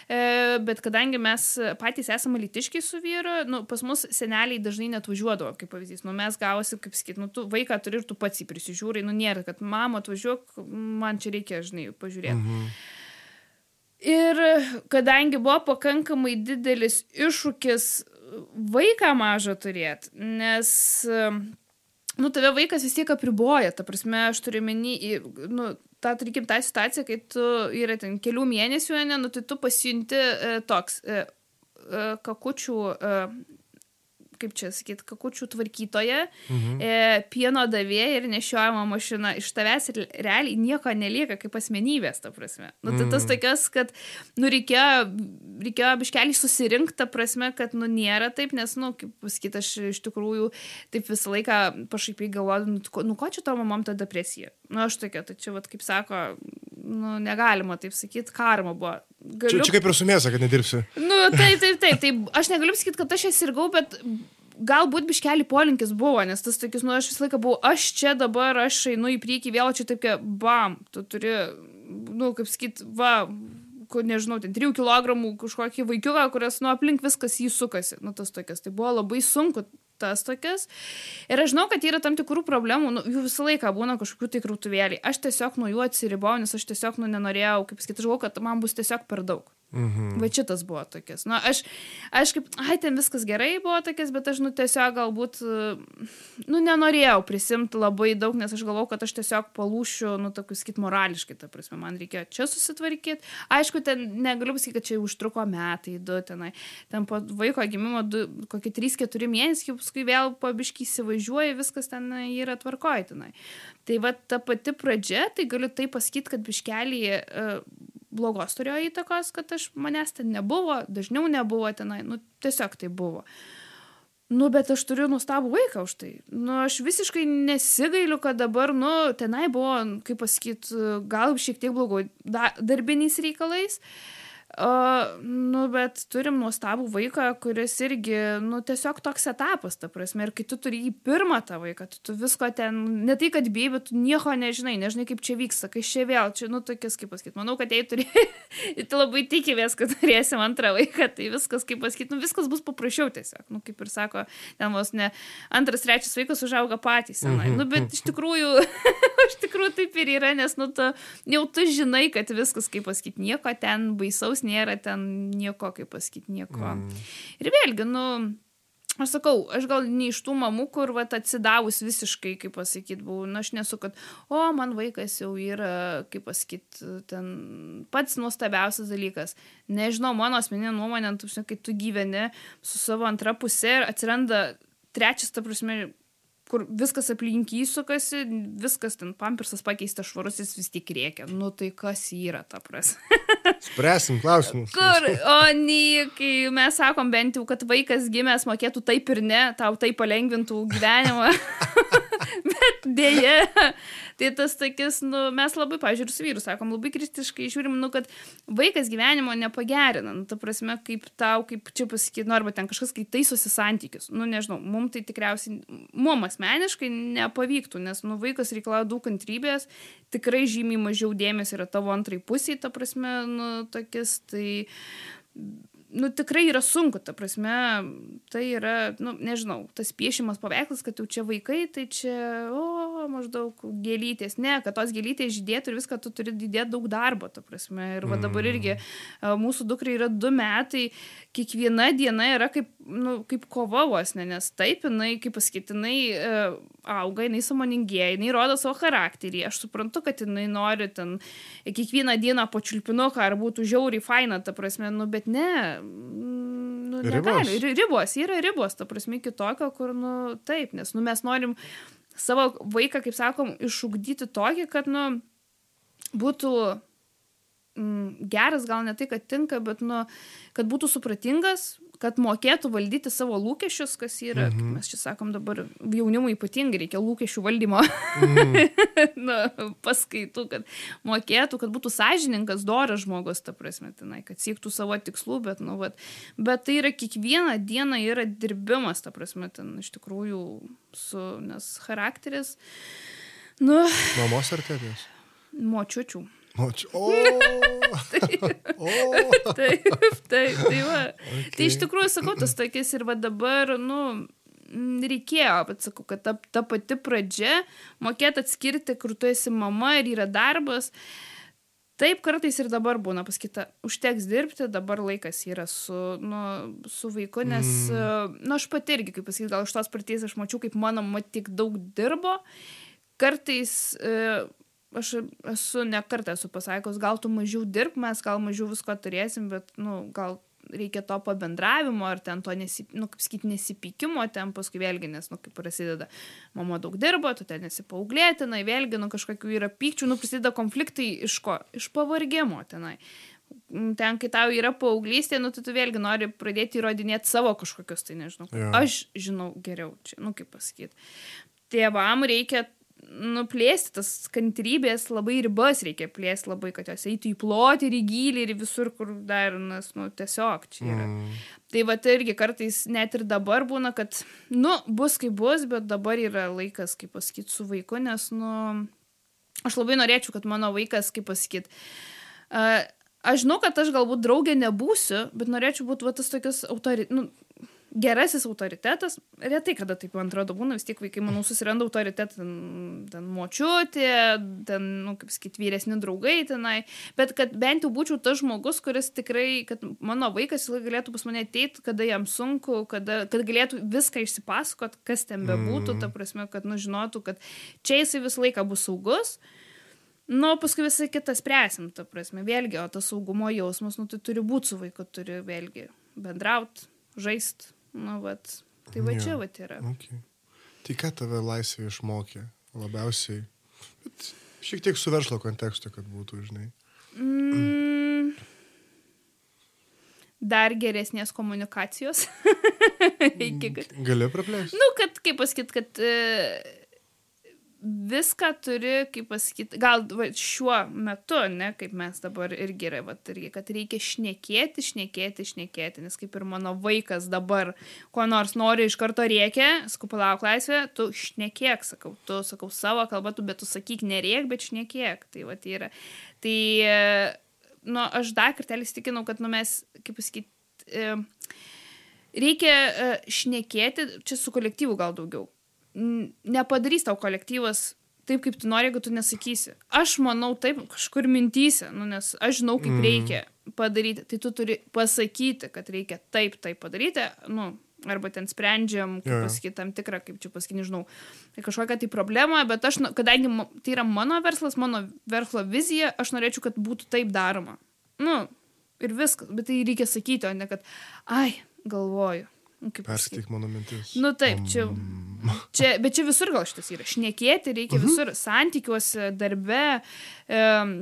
e, bet kadangi mes patys esame litiškiai su vyru, nu, pas mus seneliai dažnai net važiuodavo, kaip pavyzdys, nu, mes gavosi, kaip sakyti, nu, tu vaiką turi ir tu pats jį prisižiūrai, nu, nėra, kad mama atvažiuok, man čia reikia, žinai, pažiūrėti. Mhm. Ir kadangi buvo pakankamai didelis iššūkis vaiką mažą turėti, nes nu, tave vaikas vis tiek apriboja, ta prasme, aš turiu menį, nu, tą, tarkim, tą situaciją, kai tu yra ten kelių mėnesių, ne, nu, tai tu pasijunti e, toks e, e, kakučių e, kaip čia sakyt, kakučių tvarkytoja, mhm. e, pieno davėja ir nešiojama mašina. Iš tavęs realiai nieko nelieka kaip asmenybės, ta prasme. Nu, tai tas mhm. tokias, kad, nu, reikėjo, reikėjo biškelį susirinkti, ta prasme, kad, nu, nėra taip, nes, nu, kaip pasakyti, aš iš tikrųjų taip visą laiką pašaipiai galvoju, nu, nu, ko čia to mamam ta depresija? Nu, aš tokia, tai čia, vat, kaip sako, nu, negalima taip sakyti, karma buvo. Galiu... Čia, čia kaip ir su mėsa, kad nedirbsi. Nu, taip, taip, taip, taip. Aš negaliu sakyti, kad aš jas sirgau, bet galbūt biškelį polinkis buvo, nes tas tokius, nu, aš visą laiką buvau, aš čia dabar, aš einu į priekį, vėl čia taip, kaip, bam, tu turi, nu, kaip sakyt, va, nežinau, ten 3 kg kažkokį vaikiuką, kurias, nu, aplink viskas jį sukasi, nu, tas tokias. Tai buvo labai sunku tas tokias. Ir aš žinau, kad yra tam tikrų problemų, nu, jų visą laiką būna kažkokių tai krautuvėliai. Aš tiesiog nuo jų atsiribau, nes aš tiesiog, nu, nenorėjau, kaip sakyti, žinau, kad man bus tiesiog per daug. Mhm. Va šitas buvo tokias. Nu, aš, aš kaip, ai, ten viskas gerai buvo tokias, bet aš, nu, tiesiog galbūt, nu, nenorėjau prisimti labai daug, nes aš galvojau, kad aš tiesiog palūšiu, nu, tokius kit morališkai, ta prasme, man reikėjo čia susitvarkyti. Aišku, ten negaliu pasakyti, kad čia užtruko metai, du tenai. Ten po vaiko gimimo, du, kokie 3-4 mėnesiai, paskui vėl pabiškai įsivažiuoja, viskas ten yra tvarkoja tenai. Tai va ta pati pradžia, tai galiu tai pasakyti, kad biškelį uh, blogos turėjo įtakos, kad aš manęs ten nebuvo, dažniau nebuvo tenai, nu tiesiog tai buvo. Nu, bet aš turiu nuostabų vaiką už tai. Nu, aš visiškai nesigailiu, kad dabar, nu, tenai buvo, kaip pasakyti, gal šiek tiek blogo da, darbiniais reikalais. Uh, Uh, nu, bet turim nuostabų vaiką, kuris irgi, nu, tiesiog toks etapas, ta prasme. Ir kai tu turi į pirmą tą vaiką, tu, tu visko ten, ne tai, kad bijai, bet tu nieko nežinai, nežinai, kaip čia vyksta, kai čia vėl, čia, nu, tokias, kaip pasakyti. Manau, kad jei turi, tu labai tikimės, kad turėsim antrą vaiką, tai viskas, kaip pasakyti, nu, viskas bus paprasčiau tiesiog. Nu, kaip ir sako, ten vos ne antras, trečias vaikas užauga patys senai. Mhm. Nu, bet iš tikrųjų, iš tikrųjų taip ir yra, nes, nu, tu, jau tu žinai, kad viskas, kaip pasakyti, nieko ten baisaus nėra ten nieko, kaip pasakyti, nieko. Mm. Ir vėlgi, nu, aš sakau, aš gal ne iš tų mamų, kur vat, atsidavus visiškai, kaip pasakyti, buvau, na, aš nesu, kad, o, man vaikas jau yra, kaip pasakyti, ten pats nuostabiausias dalykas. Nežinau, mano asmeninė nuomonė, tu, kai tu gyveni su savo antra pusė ir atsiranda trečias, ta prasme, kur viskas aplink jį sukasi, viskas ten pampersas pakeistas švarusis vis tik reikia. Nu tai kas yra ta prasme? Spręsim klausimus. Kur? O nei, kai mes sakom bent jau, kad vaikas gimęs mokėtų taip ir ne, tau tai palengvintų gyvenimą. Bet dėje, tai tas takis, nu, mes labai, pažiūrėjau, su vyru sakom, labai kritiškai žiūrim, nu, kad vaikas gyvenimo nepagerina. Nu, ta prasme, kaip tau, kaip čia pasakyti, nu, arba ten kažkas, kai taisosi santykius. Nu, nežinau, mums tai tikriausiai, mum asmeniškai nepavyktų, nes, nu, vaikas reikalauja daug kantrybės, tikrai žymiai mažiau dėmesio yra tavo antrai pusiai, ta prasme, nu, tokis, tai nu, tikrai yra sunku, ta prasme, tai yra, nu, nežinau, tas piešimas paveikslas, kad jau čia vaikai, tai čia, o, maždaug gėlytės. Ne, kad tos gėlytės žydėtų ir viską tu turi didėti daug darbo, ta prasme. Ir va dabar irgi mūsų dukrai yra du metai, kiekviena diena yra kaip, nu, kaip kova vos, ne, nes taip, jinai, kaip pasakyti, jinai uh, auga, jinai samoningėja, jinai rodo savo charakterį. Aš suprantu, kad jinai nori ten kiekvieną dieną počiulpinuką ar būtų žiauriai faina, ta prasme, nu, bet ne, nu, Ribos. negali. Ri- Ribos, yra ribos, ta prasme, kitokio, kur, nu, taip, nes, nu, mes norim savo vaiką, kaip sakom, išugdyti tokį, kad, nu, būtų mm, geras, gal ne tai, kad tinka, bet, nu, kad būtų supratingas, kad mokėtų valdyti savo lūkesčius, kas yra, mhm. mes čia sakom dabar, jaunimui ypatingai reikia lūkesčių valdymo Mhm. nu, paskaitų, kad mokėtų, kad būtų sąžininkas, doras žmogus, ta prasme, tenai, kad siektų savo tikslų, bet, nu, vat, bet tai yra kiekvieną dieną yra dirbimas, ta prasme, ten iš tikrųjų su, nes charakteris, nu, Mamos ar tėvės? močiučių. O, čia. O. o. Taip, taip, tai va. Okay. Tai iš tikrųjų sakau, tas tokis ir va dabar, nu, reikėjo, bet sakau, kad ta, ta pati pradžia, mokėti atskirti, kur tu esi mama ir yra darbas. Taip kartais ir dabar būna pasakyta, užteks dirbti, dabar laikas yra su, nu, su vaiku, nes, mm. nu, aš pati irgi, kaip pasakyti, gal iš tos parties aš mačiau, kaip mano mama tik daug dirbo. Kartais e, aš esu ne kartą esu pasakius, gal tu mažiau dirb, mes gal mažiau visko turėsim, bet, nu, gal reikia to pabendravimo ar ten to, nesi, nu, kaip sakyti, nesipykimo, ten paskui vėlgi, nes, nu, kaip prasideda, mama daug dirbo, tu ten esi paauglėtinai, vėlgi, nu, kažkokių yra pykčių, nu, prasideda konfliktai iš ko? Iš pavargimo tenai. Mm, Ten, kai tau yra paauglystė, nu, tu, tu vėlgi nori pradėti įrodinėti savo kažkokius, tai nežinau. Jo. Aš žinau geriau, čia, nu, kaip pasakyti. Tėvam reikia nuplėsti tas kantrybės, labai ribas reikia plėsti labai, kad jos eitų į plotį ir į gilį ir visur, kur dar, nes, nu, tiesiog čia yra. Mm. Tai va tai irgi kartais net ir dabar būna, kad, nu, bus kaip bus, bet dabar yra laikas, kaip pasakyti, su vaiku, nes, nu, aš labai norėčiau, kad mano vaikas, kaip pasakyti, uh, aš žinau, kad aš galbūt draugė nebūsiu, bet norėčiau būti va tas tokius autori, nu, gerasis autoritetas, retai kada taip man atrodo būna, vis tiek vaikai, manau, susiranda autoritetą, ten, ten močiutė, ten, nu, kaip sakyti, vyresni draugai tenai, bet kad bent jau būčiau tas žmogus, kuris tikrai, kad mano vaikas galėtų pas mane ateiti, kada jam sunku, kada, kad galėtų viską išsipasakot, kas ten bebūtų, ta prasme, kad, nu, žinotų, kad čia jisai visą laiką bus saugus. Nu, paskui visą kitą spręsim, ta prasme, vėlgi, o tas saugumo jausmas, nu, tai turi būti su vaiku, turi vėlgi bendrauti, žaisti, nu, vat, tai va čia vat yra. Okay. Tai ką tave laisvė išmokė labiausiai? Bet šiek tiek su verslo kontekstu, kad būtų, žinai. Mm, dar geresnės komunikacijos. Iki, kad, Gali praplėsti? nu, kad, kaip pasakyt, kad e, viską turi, kaip pasakyti, gal va, šiuo metu, ne, kaip mes dabar irgi yra, va, irgi, kad reikia šnekėti, šnekėti, šnekėti, nes kaip ir mano vaikas dabar, ko nors nori iš karto reikia, sakau, palauk laisvė, tu šnekėk, sakau, tu sakau savo kalbą, tu bet tu sakyk nerėk, bet šnekėk, tai va, tai yra. Tai, nu, aš dar kartelį įstikinau, kad, nu, mes, kaip pasakyti, e, reikia e, šnekėti, čia su kolektyvu gal daugiau. Nepadarys tau kolektyvas taip, kaip tu nori, jeigu tu nesakysi. Aš manau taip, kažkur mintysi, nu, nes aš žinau, kaip Mm. reikia padaryti. Tai tu turi pasakyti, kad reikia taip, taip padaryti, nu, arba ten sprendžiam, kaip jo. pasakyti, tam tikrą, kaip čia pasakyti, nežinau, tai kažkokią tai problemą, bet aš, nu, kadangi tai yra mano verslas, mano verslo vizija, aš norėčiau, kad būtų taip daroma. Nu, ir viskas, bet tai reikia sakyti, o ne kad, ai, galvoju, Nu. Perskaityk mano mintis. Nu taip, čia, čia, bet čia visur gal šitas yra. Šnekėti reikia visur, santykiuose, darbe, um,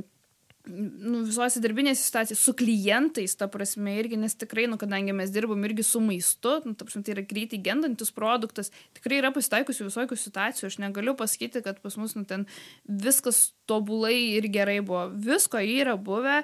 nu, visose darbinėse situacijose, su klientais, ta prasme, irgi, nes tikrai, nu, kadangi mes dirbam irgi su maistu, nu, ta prasme, tai yra greitai gendantis produktas, tikrai yra pasitaikusių visokių situacijų, aš negaliu pasakyti, kad pas mus, nu, ten viskas tobulai ir gerai buvo, visko yra buvę,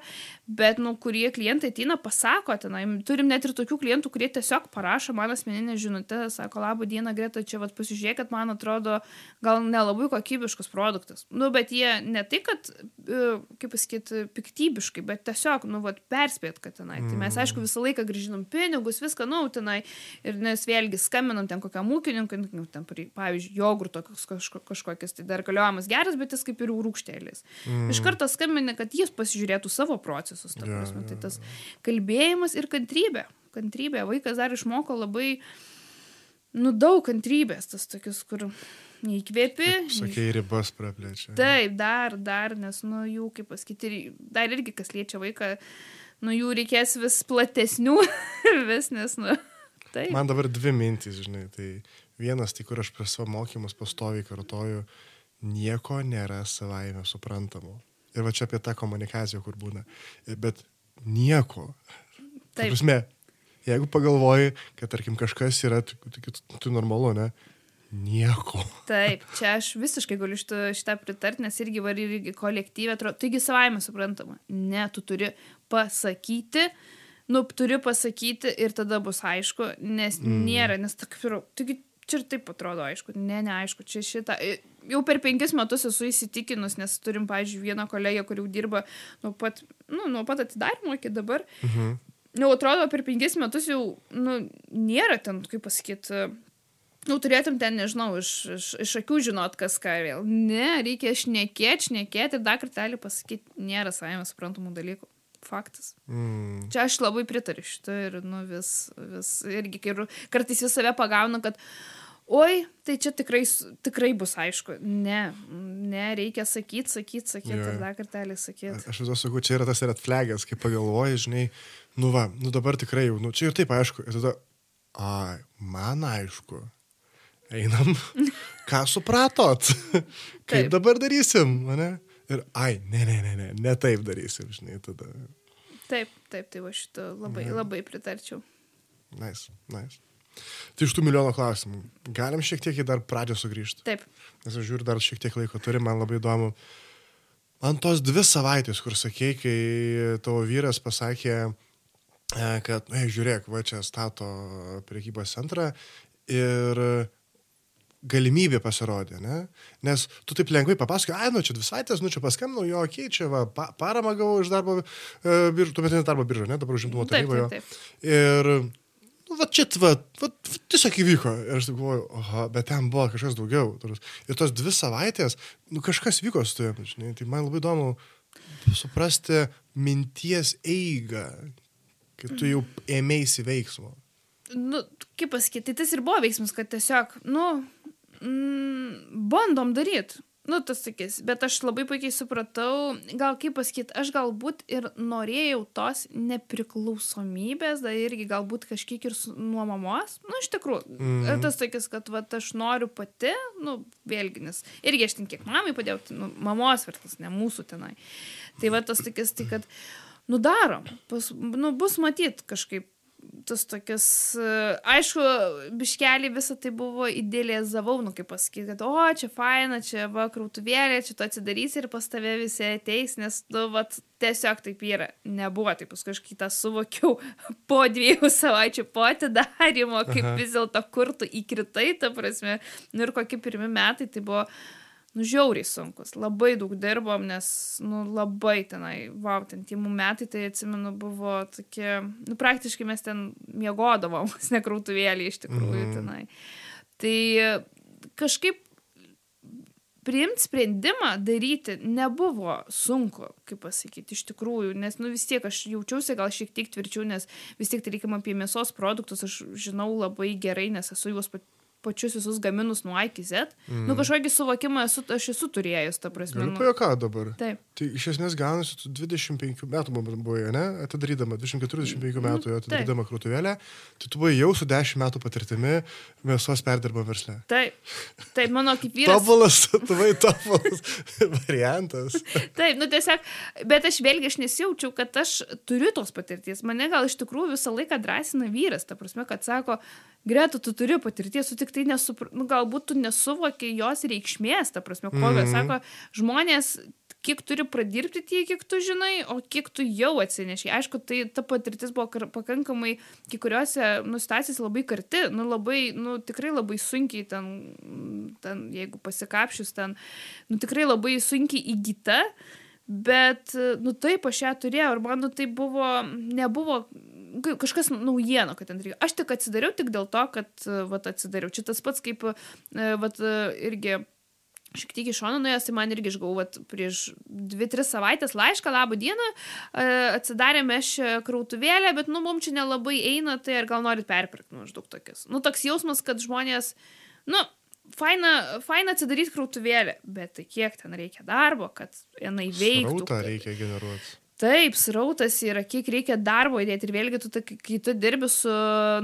bet, nu, kurie klientai ateina, pasako, tenai, turim net ir tokių klientų, kurie tiesiog parašo man asmeninę žinutę, sako, labą dieną, Greta, čia, vad, pasižiūrėk, kad man atrodo, gal nelabai kokybiškas produktas. Nu, bet jie ne tai, kad, e, kaip pasakyti, piktybiškai, bet tiesiog, nu, vat, perspėt, kad tenai. Tai mes, aišku, visą laiką grįžinam pinigus, viską, nu, tenai. Ir nes vėlgi skambinam ten kokiam ūkininkui, nu, ten, pavyzdžiui, jogurto kažko, kažkokias, tai dar galiojamas geras, bet jis kaip ir rūkštėlis. Mm. Iš karto skambinė, kad jis pasižiūrėtų savo procesus. Ta prasme, jo, tai tas kalbėjimas ir kantrybė. Kantrybė. Vaikas dar išmoko labai, nu, daug kantrybės, tas tokius, kur neįkvėpi. Sakei, ribas praplečia. Taip, dar, dar, nes, nu, jų, kaip pasakyti, dar irgi, kas liečia vaiką, nu, jų reikės vis platesnių, vis, nes, nu, taip. Man dabar dvi mintys, žinai. Tai vienas, tai kur aš per savo mokymus pastoviai kartoju, nieko nėra savaime suprantamo. Ir va čia apie tą komunikaciją, kur būna. Bet nieko. Ta Taip. prasme, jeigu pagalvoji, kad, tarkim, kažkas yra, tai, tai, tai normalu, ne? Nieko. Taip, čia aš visiškai galiu šitą, šitą pritarti, nes irgi var irgi kolektyvė atrodo, taigi savaime suprantama. Ne, tu turi pasakyti, nu, turi pasakyti ir tada bus aišku, nes mm. nėra, nes tak, taigi čia ir taip atrodo aišku, ne, neaišku, čia šitą. Jau per penkis metus esu įsitikinus, nes turim, pavyzdžiui, vieną kolegę, kur jau dirba nuo pat, nu, nuo pat atidarimo iki dabar. Mhm. Nu, atrodo, per penkis metus jau, nu, nėra ten, kaip pasakyti, nu, turėtum ten, nežinau, iš, iš, iš akių žinot, kas ką vėl. Ne, reikia šnekėti, šnekėti ir dar kartelį pasakyti, nėra savime suprantamų dalykų. Faktas. Mm. Čia aš labai pritariu šitą ir, nu, vis, vis irgi, ir kartais vis save pagaunu, kad, oi, tai čia tikrai, tikrai bus aišku. Ne, ne, reikia sakyti, sakyti, sakyti ir dar kartelį sakyti. Aš vis sakau, čia yra tas red flagas, kai pagalvoji, žinai, nu va, nu dabar tikrai jau, nu čia ir taip aišku. Ir tada, ai, man aišku. Einam, ką supratot? Kaip Taip. dabar darysim, ne? Ir, ai, ne, ne, ne, ne, ne taip darysim, žinai, tada. Taip, taip, tai va šitą labai, labai pritarčiau. Nice, nice. Tai iš tų milijono klausimų, galim šiek tiek į dar pradžią sugrįžti. Taip, Nes aš žiūriu, dar šiek tiek laiko turi, man labai įdomu. Man tos dvi savaitės, kur sakei, kai tavo vyras pasakė, e, kad, na, žiūrėk, va čia stato priekybos centrą ir galimybė pasirodė, ne? Nes tu taip lengvai papasakai, ai, nu čia dvi savaitės, nu čia paskambinau, jo, okei, čia va, pa, paramą gavau iš darbo e, biržų, tuometinė darbo birža, ne, dabar užimtumo taip. Ir, nu, va čia, va, va, tiesiog įvyko. Ir aš taip galvoju, oho, bet ten buvo kažkas daugiau. Ir tos dvi savaitės, nu, kažkas vyko su tavimi, žinai. Tai man labai įdomu suprasti minties eigą, kai tu jau ėmėsi veiksmo. nu, kaip pasakyti, tai tas ir buvo veiksmas, kad tiesiog, nu, mm, bandom daryti. Nu, tas sakys, bet aš labai puikiai supratau, gal kaip pasakyti, aš galbūt ir norėjau tos nepriklausomybės, dar irgi galbūt kažkiek ir nuo mamos, nu, iš tikrųjų. Mhm. Ir tas sakys, kad va, aš noriu pati, nu, vėlgi, nes irgi aš ten kiek mamai padėjau, tai, nu, mamos verslas, ne mūsų tenai. Tai va, tas sakys, tai kad, nu, darom, pas, nu, bus matyt kažkaip tas tokias, e, aišku, biškelį visą tai buvo idealizavau, nu kaip pasakyti, kad, o, čia faina, čia va, krautuvėlė, čia tu atsidarysi ir pas tave visi ateis, nes, nu, va, tiesiog taip yra. Nebuvo, taip paskui aš kitą suvokiau po dviejų savaičių po atidarimo, kaip Aha. vis dėlto kur tu įkritai, ta prasme, nu ir kokie pirmi metai, tai buvo nu, žiauriai sunkus. Labai daug dirbom, nes, nu, labai tenai, wow, ten timų metai, tai atsimenu, buvo tokie, nu, praktiškai mes ten miegodavom, nekrautuvėlį iš tikrųjų Mhm. tenai. Tai kažkaip priimti sprendimą daryti nebuvo sunku, kaip pasakyti, iš tikrųjų, nes, nu, vis tiek aš jaučiausi gal šiek tiek tvirčiau, nes vis tiek, tarkim, apie mėsos produktus aš žinau labai gerai, nes esu juos pat pačius visus gaminus nuo A iki Z. Mm. Nu, kažkokį suvokimą esu, aš esu turėjus, ta prasme. Nu, pajuokauti dabar. taip. Tai iš esmės gaunasi, tu 25 metų man buvai, ne? Atidarydama, 24-25 metų jau atidarydama krūtuvėlę, tai tu buvai jau su 10 metų patirtimi mėsos perdirbo versle. Taip, taip, mano kaip vyras. Tobulas, tu buvai tobulas variantas. Taip, nu tiesiog, bet aš vėlgi aš nesijaučiau, kad aš turiu tos patirties. Mane gal iš tikrųjų visą laiką drąsina vyras, ta prasme, kad sako, Greta, tu turi patirties, tu tik tai nesupr... nu, galbūt tu nesuvoki jos reikšmės, ta prasme, kokios, Mhm. sako, žmonės kiek turi pradirbti tiek, kiek tu žinai, o kiek tu jau atsinešiai. Aišku, tai ta patirtis buvo kar- pakankamai, kai kuriuose nu, situacijas labai karti, nu, labai, nu, tikrai labai sunkiai ten, ten jeigu pasikapšius ten, nu, tikrai labai sunkiai įgyta. Bet, nu taip, aš ją turėjau ir man, nu tai buvo, nebuvo kažkas naujieno, kad ten reikia. Aš tik atsidariau tik dėl to, kad, vat, atsidariau. Čia tas pats kaip, e, vat, irgi šiek tiek iš šono nuėjęs, tai man irgi išgavau vat, prieš 2-3 savaitės laišką, labą dieną, e, atsidarėme šią krautuvėlę, bet, nu, mums čia nelabai eina, tai ar gal norit perpirkti, nu, maždaug tokias. Nu, toks jausmas, kad žmonės, nu, faina, faina atsidaryti krautuvėlę, bet tai kiek ten reikia darbo, kad jinai veiktų. Rautą kad- reikia generuoti. Taip, srautas yra, kiek reikia darbo įdėti ir vėlgi, tu, ta- kai tu dirbi su,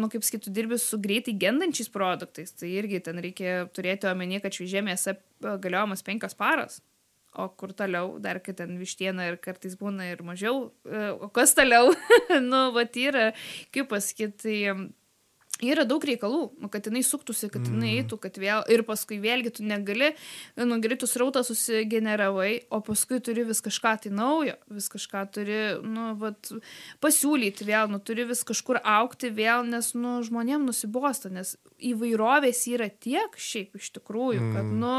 nu, kaip sakyt, tu dirbi su greitai gendančiais produktais, tai irgi ten reikia turėti omeny, kad šviežia mėsa e, galiojamas penkios paras. O kur toliau, dar kai ten vištiena ir kartais būna ir mažiau, e, o kas toliau, nu, va, yra, kaip pasakyti, tai yra daug reikalų, kad jinai suktųsi, kad jinai eitų, kad vėl, ir paskui vėlgi tu negali, nu, greitų srautą susigeneravai, o paskui turi vis kažką tai naujo, vis kažką turi, nu, vat, pasiūlyti vėl, nu, turi vis kažkur aukti vėl, nes, nu, žmonėm nusibosta, nes įvairovės yra tiek šiaip iš tikrųjų, kad, nu,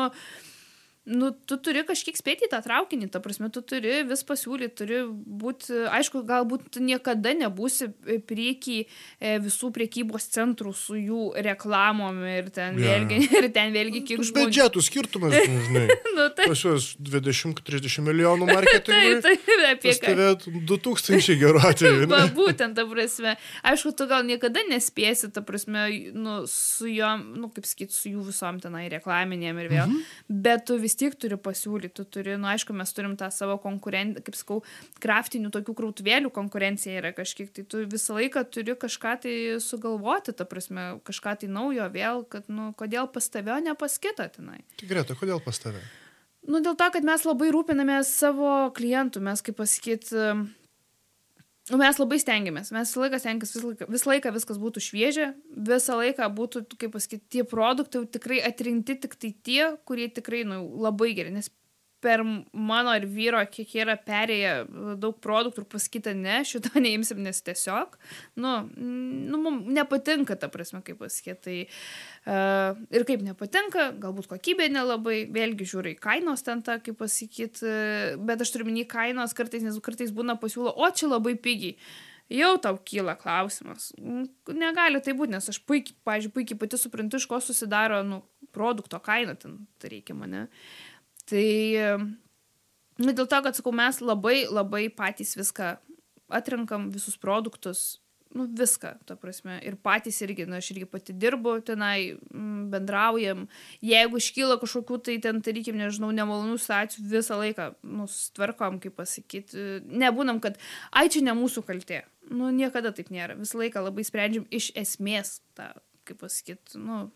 nu, tu turi kažkiek spėti į tą traukinį, ta prasme, tu turi vis pasiūlyti, turi būti, aišku, galbūt niekada nebūsi prieky e, visų priekybos centrų su jų reklamom ir ten, Jo, vėlgi, ir ten vėlgi kiek Toks žmonių. Biudžetų skirtumas, nu, žinai. Nu, tai, Pas juos 20-30 milijonų tai, marketingui. tai, apie ką. tave 2000 gerų atveju. Va, ne? būtent, ta prasme. Aišku, tu gal niekada nespėsi, ta prasme, nu, su juom, nu, kaip sakyt, su jų visom tenai reklaminėm ir vėl. Mhm. Bet tu vis tiek turi pasiūlyti, tu turi, nu, aišku, mes turim tą savo konkurenciją, kaip sakau, kraftinių tokių krautuvėlių konkurencija yra kažkiek, tai tu visą laiką turi kažką tai sugalvoti, ta prasme, kažką tai naujo vėl, kad, nu, kodėl pas tave, o ne pas kitą tenai. Greta, kodėl pas tave? Nu, dėl to, kad mes labai rūpinamės savo klientų, mes, kaip pasakyt, nu, mes labai stengiamės, mes visą laiką stengiamės, visą laiką, visą laiką viskas būtų šviežia, visą laiką būtų, kaip pasakyt, tie produktai tikrai atrinkti tik tai tie, kurie tikrai, nu, labai geri, nes per mano ir vyro, kiek yra perėję daug produktų ir pasakyta, ne, šito neimsim, nes tiesiog, nu, nu mums nepatinka, ta prasme, kaip pasakyti. Tai, uh, ir kaip nepatinka, galbūt kokybė nelabai, vėlgi žiūri kainos ten tą, kaip pasakyti, bet aš turiu minį kainos kartais, nes kartais būna pasiūlo, o čia labai pigiai. Jau tau kyla klausimas. Negali tai būti, nes aš puikiai, pažiūrėjau, puikiai pati suprantu, iš ko susidaro nu, produkto kaina, ten tai reikia mane. Tai, nu, dėl to, kad, sakau, mes labai, labai patys viską atrenkam, visus produktus, nu, viską, ta prasme. Ir patys irgi, na, aš irgi pati dirbu tenai, mm, bendraujam. Jeigu iškyla kažkokių tai ten, tarykim, nežinau, nemalonų situacijų, visą laiką, nu, sutvarkom, kaip pasakyti. Nebūnam, kad, ai, čia ne mūsų kaltė. Nu, niekada taip nėra. Visą laiką labai sprendžiam iš esmės tą, kaip pasakyti, nu,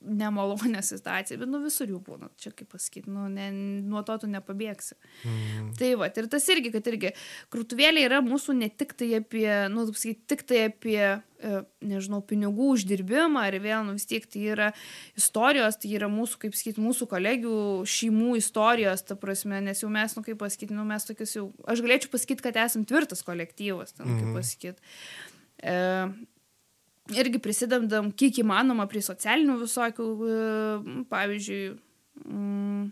nemalonę situaciją, bet nu visur jų būna, čia kaip pasakyti, nu, ne, nuo to tu nepabėgsi. Mm. Tai va, ir tas irgi, kad irgi krūtuvėlė yra mūsų ne tik tai apie, nu, taip sakyti, tik tai apie, e, nežinau, pinigų uždirbimą, ar vėl, nu, vis tiek tai yra istorijos, tai yra mūsų, kaip sakyti, mūsų kolegių šeimų istorijos, ta prasme, nes jau mes, nu, kaip pasakyti, nu, mes tokius jau, aš galėčiau pasakyti, kad esam tvirtas kolektyvas, ten, kaip Mhm. pasakyti. E, irgi prisidedam kiek įmanoma prie socialinių visokių, e, pavyzdžiui, mm,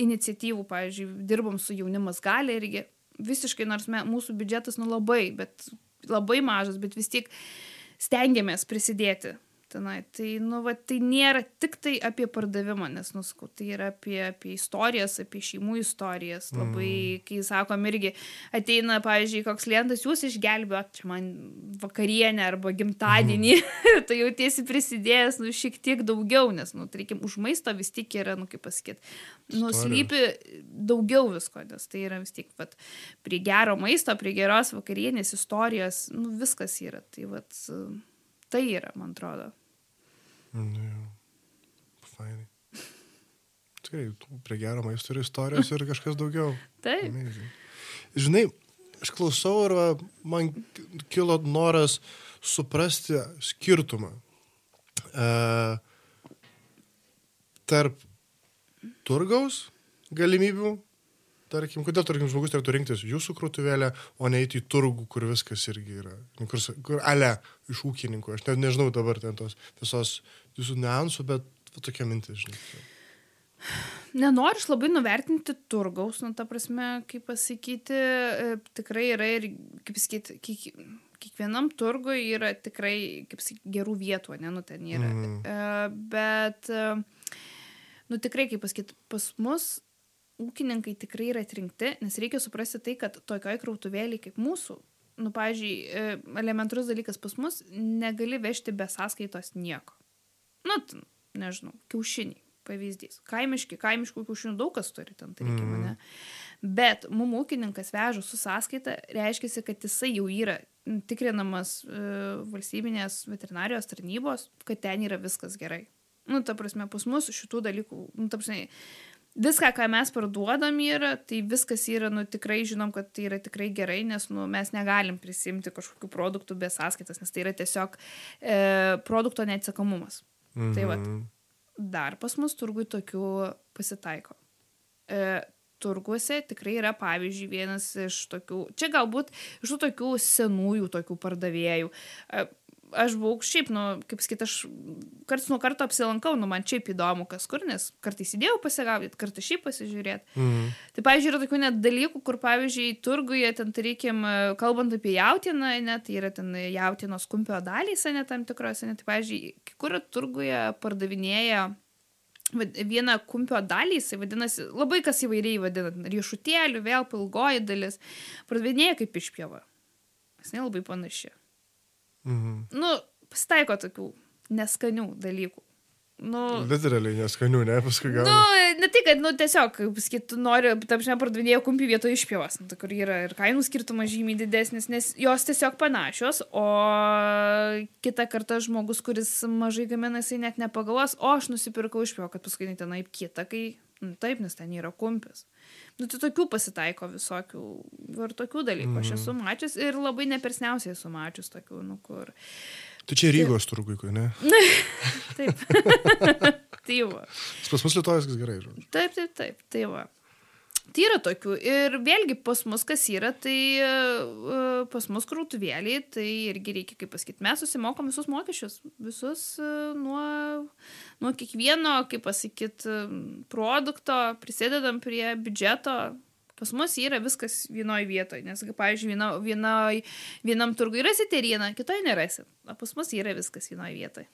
iniciatyvų, pavyzdžiui, dirbam su jaunimas gali irgi. Visiškai, nors me, mūsų biudžetas nu labai, bet labai mažas, bet vis tiek stengiamės prisidėti. Tenai. Tai, nu, va, tai nėra tik tai apie pardavimą, nes, nuskau, tai yra apie, apie istorijas, apie šeimų istorijas. Labai, mm. kai sakom, irgi ateina, pavyzdžiui, koks klientas, jūs išgelbėjot čia man vakarienę arba gimtadienį, mm. tai jau tiesi prisidėjęs, nu, šiek tiek daugiau, nes, nu, tarkim, už maisto vis tik yra, nu, kaip pasakyti, nu, slypi daugiau visko, nes tai yra vis tik, vat, prie gero maisto, prie geros vakarienės istorijos, nu, viskas yra. Tai, vat, tai yra, man atrodo. Nu. Fainai. Tikrai, prie gero maisto ir istorijos ir kažkas daugiau. Taip. Amazing. Žinai, aš klausau ir va, man kilo noras suprasti skirtumą e, tarp turgaus galimybių tarkim, kodėl, tarkim, žmogus turėtų rinktis jūsų krūtuvėlę, o ne eiti į turgų, kur viskas irgi yra. Kur, kur ale iš ūkininkų. Aš net nežinau dabar ten tos visos jūsų niuansų, bet va, tokia mintis, žinai. Nenoriu aš labai nuvertinti turgaus, nu, ta prasme, kaip pasakyti, e, tikrai yra ir, kaip sakyti, kiek, kiekvienam turgui yra tikrai, kaip sakyti, gerų vietų, ne, nu, ten yra. Mm. Bet, uh, nu, tikrai, kaip pasakyti, pas mus ūkininkai tikrai yra atrinkti, nes reikia suprasti tai, kad tokioj krautuvėlį kaip mūsų, nu, pažiūrėjau, e, elementarus dalykas pas mus, negali vežti be sąskaitos nieko. Nu, ten, nežinau, kiaušiniai, pavyzdys. Kaimiški, kaimiškų kiaušinių daug kas turi ten, tarkim, mm. ne. Bet mum ūkininkas veža su sąskaita, reiškia, kad jisai jau yra tikrinamas e, valstybinės veterinarijos tarnybos, kad ten yra viskas gerai. Nu, ta prasme, pas mus šitų dalykų, nu, ta prasme, viską, ką mes parduodam yra, tai viskas yra, nu tikrai žinom, kad tai yra tikrai gerai, nes nu, mes negalim prisimti kažkokių produktų be sąskaitas, nes tai yra tiesiog e, produkto neatsakamumas. Mhm. Tai va, dar pas mus turgui tokių pasitaiko. E, turguose tikrai yra, pavyzdžiui, vienas iš tokių, čia galbūt iš tų tokių senųjų tokių pardavėjų. E, aš buvau šiaip, nu, kaip sakyt, aš karts nuo karto apsilankau, nu, man šiaip įdomu, kas kur, nes kartais įdėjau pasigaudyti, kartais šiaip pasižiūrėti. Mhm. Tai, pavyzdžiui, yra tokių net dalykų, kur, pavyzdžiui, turguje, ten, tarkim, kalbant apie jautieną, net tai yra ten jautienos kumpio dalys, net tam tikros, net, tai, pavyzdžiui, kai kur turguje pardavinėja vieną kumpio dalį, jisai vadinasi, labai kas įvairiai vadina, riešutėlių, vėl pilgoji dalis, pardavinėja kaip išpjova. Jis nelabai panaši. Mhm. Nu, pasitaiko tokių neskanių dalykų. Nu, Literaliai neskanių, ne, paskui gal. Nu, ne tai, kad, nu, tiesiog, kaip sakyt, nori, tapšne, pardavinėjo kumpį vietoje išpjovas, nu, kur yra ir kainų skirtumas žymiai didesnis, nes jos tiesiog panašios, o kitą kartą žmogus, kuris mažai gamina, jisai net nepagalvos, o aš nusipirkau išpjovą, kad paskui tenai kita, kai, nu, taip, nes ten yra kumpis. Nu, tai tokių pasitaiko visokių ir tokių dalykų. Mm. Aš esu mhm. mačius ir labai nepersniausiai esu mačius tokių, nu kur. Tu čia Rygos tai... turgui, ne? taip. tai va. Pas mus Lietuvos viskas gerai, žodžiu. Taip, taip, taip. Tai va. Tai yra tokių. Ir vėlgi pas mus kas yra, tai uh, pas mus krautuvėliai, tai irgi reikia, kaip pasakyti, mes susimokom visus mokesčius. Visus uh, nuo, nuo kiekvieno, kaip pasakyti, produkto, prisidedam prie biudžeto. Pas mus yra viskas vienoje vietoje, nes, pavyzdžiui, viena, vienoj, vienam turgui rasite rieną, kitoje nerasit. O pas mus yra viskas vienoje vietoje.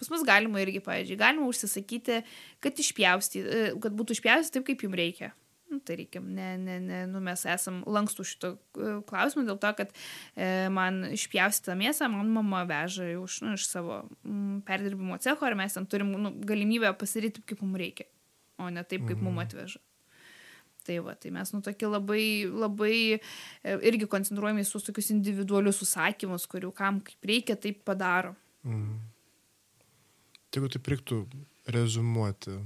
Pas mus galima irgi, pavyzdžiui, galima užsisakyti, kad išpjausti, kad būtų išpjausti taip, kaip jums reikia. Nu, tai reikia, ne, ne, ne, nu, mes esam lankstų šito e, klausimu dėl to, kad e, man išpjaustytą mėsą man mama veža iš, nu, iš savo m, mm, perdirbimo cecho ir mes ten turim nu, galimybę pasiryti, kaip mums reikia, o ne taip, kaip mums mhm. atveža. Tai va, tai mes, nu, tokie labai, labai e, irgi koncentruojame į sus tokius individualius užsakymus, kurių kam kaip reikia, taip padaro. Mm. Jeigu taip reiktų rezumuoti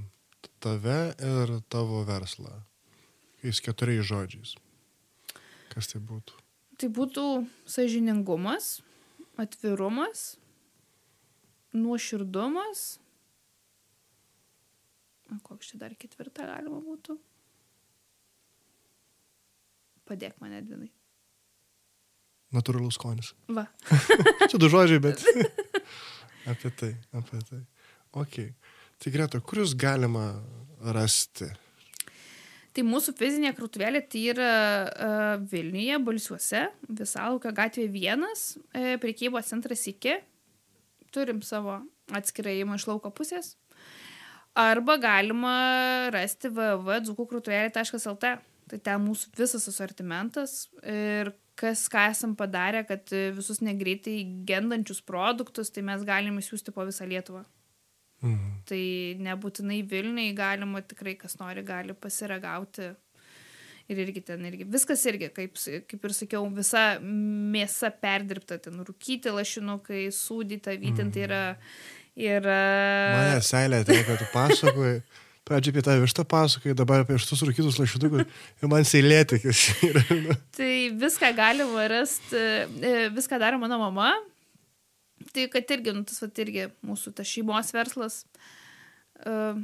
tave ir tavo verslą, Tais keturiais žodžiais. Kas tai būtų? Tai būtų sažiningumas, atvirumas, nuoširdumas. O koks čia dar ketvirtą galima būtų? Padėk mane, Edvinai. Natūralus skonis. Va. čia du žodžiai, bet apie tai, apie tai. Ok. Tai Greta, kur jūs galima rasti Tai mūsų fizinė krautuvėlė tai yra uh, Vilniuje, Balsiuose, Visalauka gatvė 1, uh, prekybos centras iki. turim savo atskirą įėjimą iš lauko pusės. Arba galima rasti www.dzukūkrutuvėlė.lt. Tai ten mūsų visas asortimentas ir kas, ką esam padarę, kad visus negreitai gendančius produktus, tai mes galim įsiųsti po visą Lietuvą. Mhm. Tai nebūtinai Vilniui galima tikrai, kas nori, gali pasiragauti. Ir irgi ten irgi. Viskas irgi, kaip, kaip ir sakiau, visa mėsa perdirbta, ten rūkyti lašinukai, sūdyta, vytinti mhm. yra... yra... Mane seilė, tai ką tu pasakoji. Pradžioje apie tą vištą pasakai, dabar apie šitus rūkytus lašinukus ir man seilėtikis yra. tai viską galima rasti, e, viską daro mano mama. Tai kad irgi, nu, tas vat, irgi mūsų tas šeimos verslas. Uh,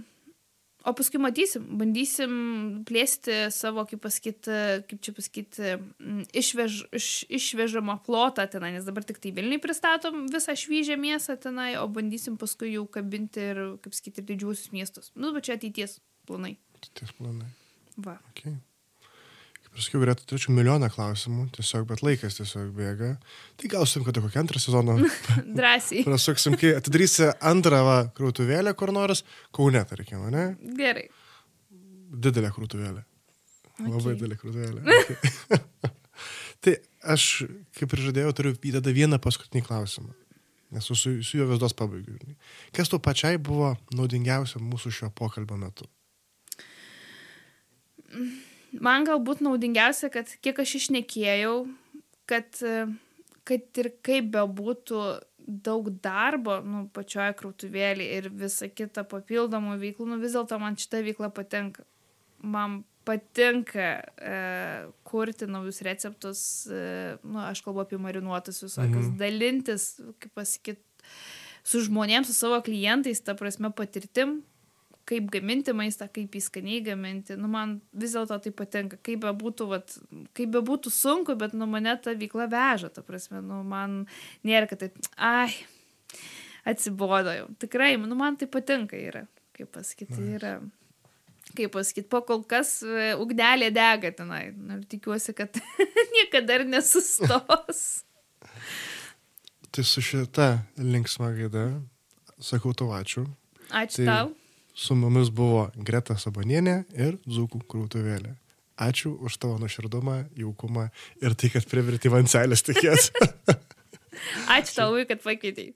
O paskui matysim, bandysim plėsti savo, kaip pasakyti, kaip čia pasakyti, išvež, iš, išvežamą plotą tenai, nes dabar tik tai Vilniui pristatom visą švyžią mėsą tenai, o bandysim paskui jau kabinti ir, kaip sakyti, ir didžiuosius miestus. Nu, bet čia ateities planai. Ateities planai. Va. Okay. Paskui galėtų turėčiau milijoną klausimų, tiesiog, bet laikas tiesiog bėga. Tai gal susim, kada kokį antrą sezoną. Drąsiai. Prasuksim, kai atidarysi antrą va, krautuvėlę kur nors, kaune, tarkim, ne? Gerai. Didelė krautuvėlė. Okay. Labai didelė krautuvėlė. Okay. tai aš, kaip ir žadėjau, turiu įdeda vieną paskutinį klausimą. Nes su, su juo vis dos pabaigiu. Kas tu pačiai buvo naudingiausia mūsų šio pokalbio metu? Mm man galbūt naudingiausia, kad kiek aš išnekėjau, kad, kad ir kaip bebūtų daug darbo, nu, pačioje krautuvėlį ir visa kita papildomų veiklų, nu, vis dėlto man šita veikla patinka. Man patinka e, kurti naujus receptus, e, nu, aš kalbu apie marinuotus visokius, mhm. dalintis, kaip pasakyti, su žmonėms, su savo klientais, ta prasme patirtim, kaip gaminti maistą, kaip jį skaniai gaminti. Nu, man vis dėlto tai patinka. Kaip bebūtų, vat, kaip bebūtų sunku, bet nu, mane ta veikla veža, ta prasme, nu, man nėra, kad tai, ai, atsibodo jau. Tikrai, nu, man tai patinka yra, kaip pasakyti, nice. yra. Kaip pasakyti, po kol kas e, ugnelė dega tenai. Nu, ir tikiuosi, kad niekada ir nesustos. tai su šita linksma gaida sakau tau ačiū. Ačiū tai... tau. Su mumis buvo Greta Sabanienė ir Zukų krūtuvėlė. Ačiū už tavo nuoširdumą, jaukumą ir tai, kad priverti vancelės tikės. Ačiū tau, kad pakeitėjai.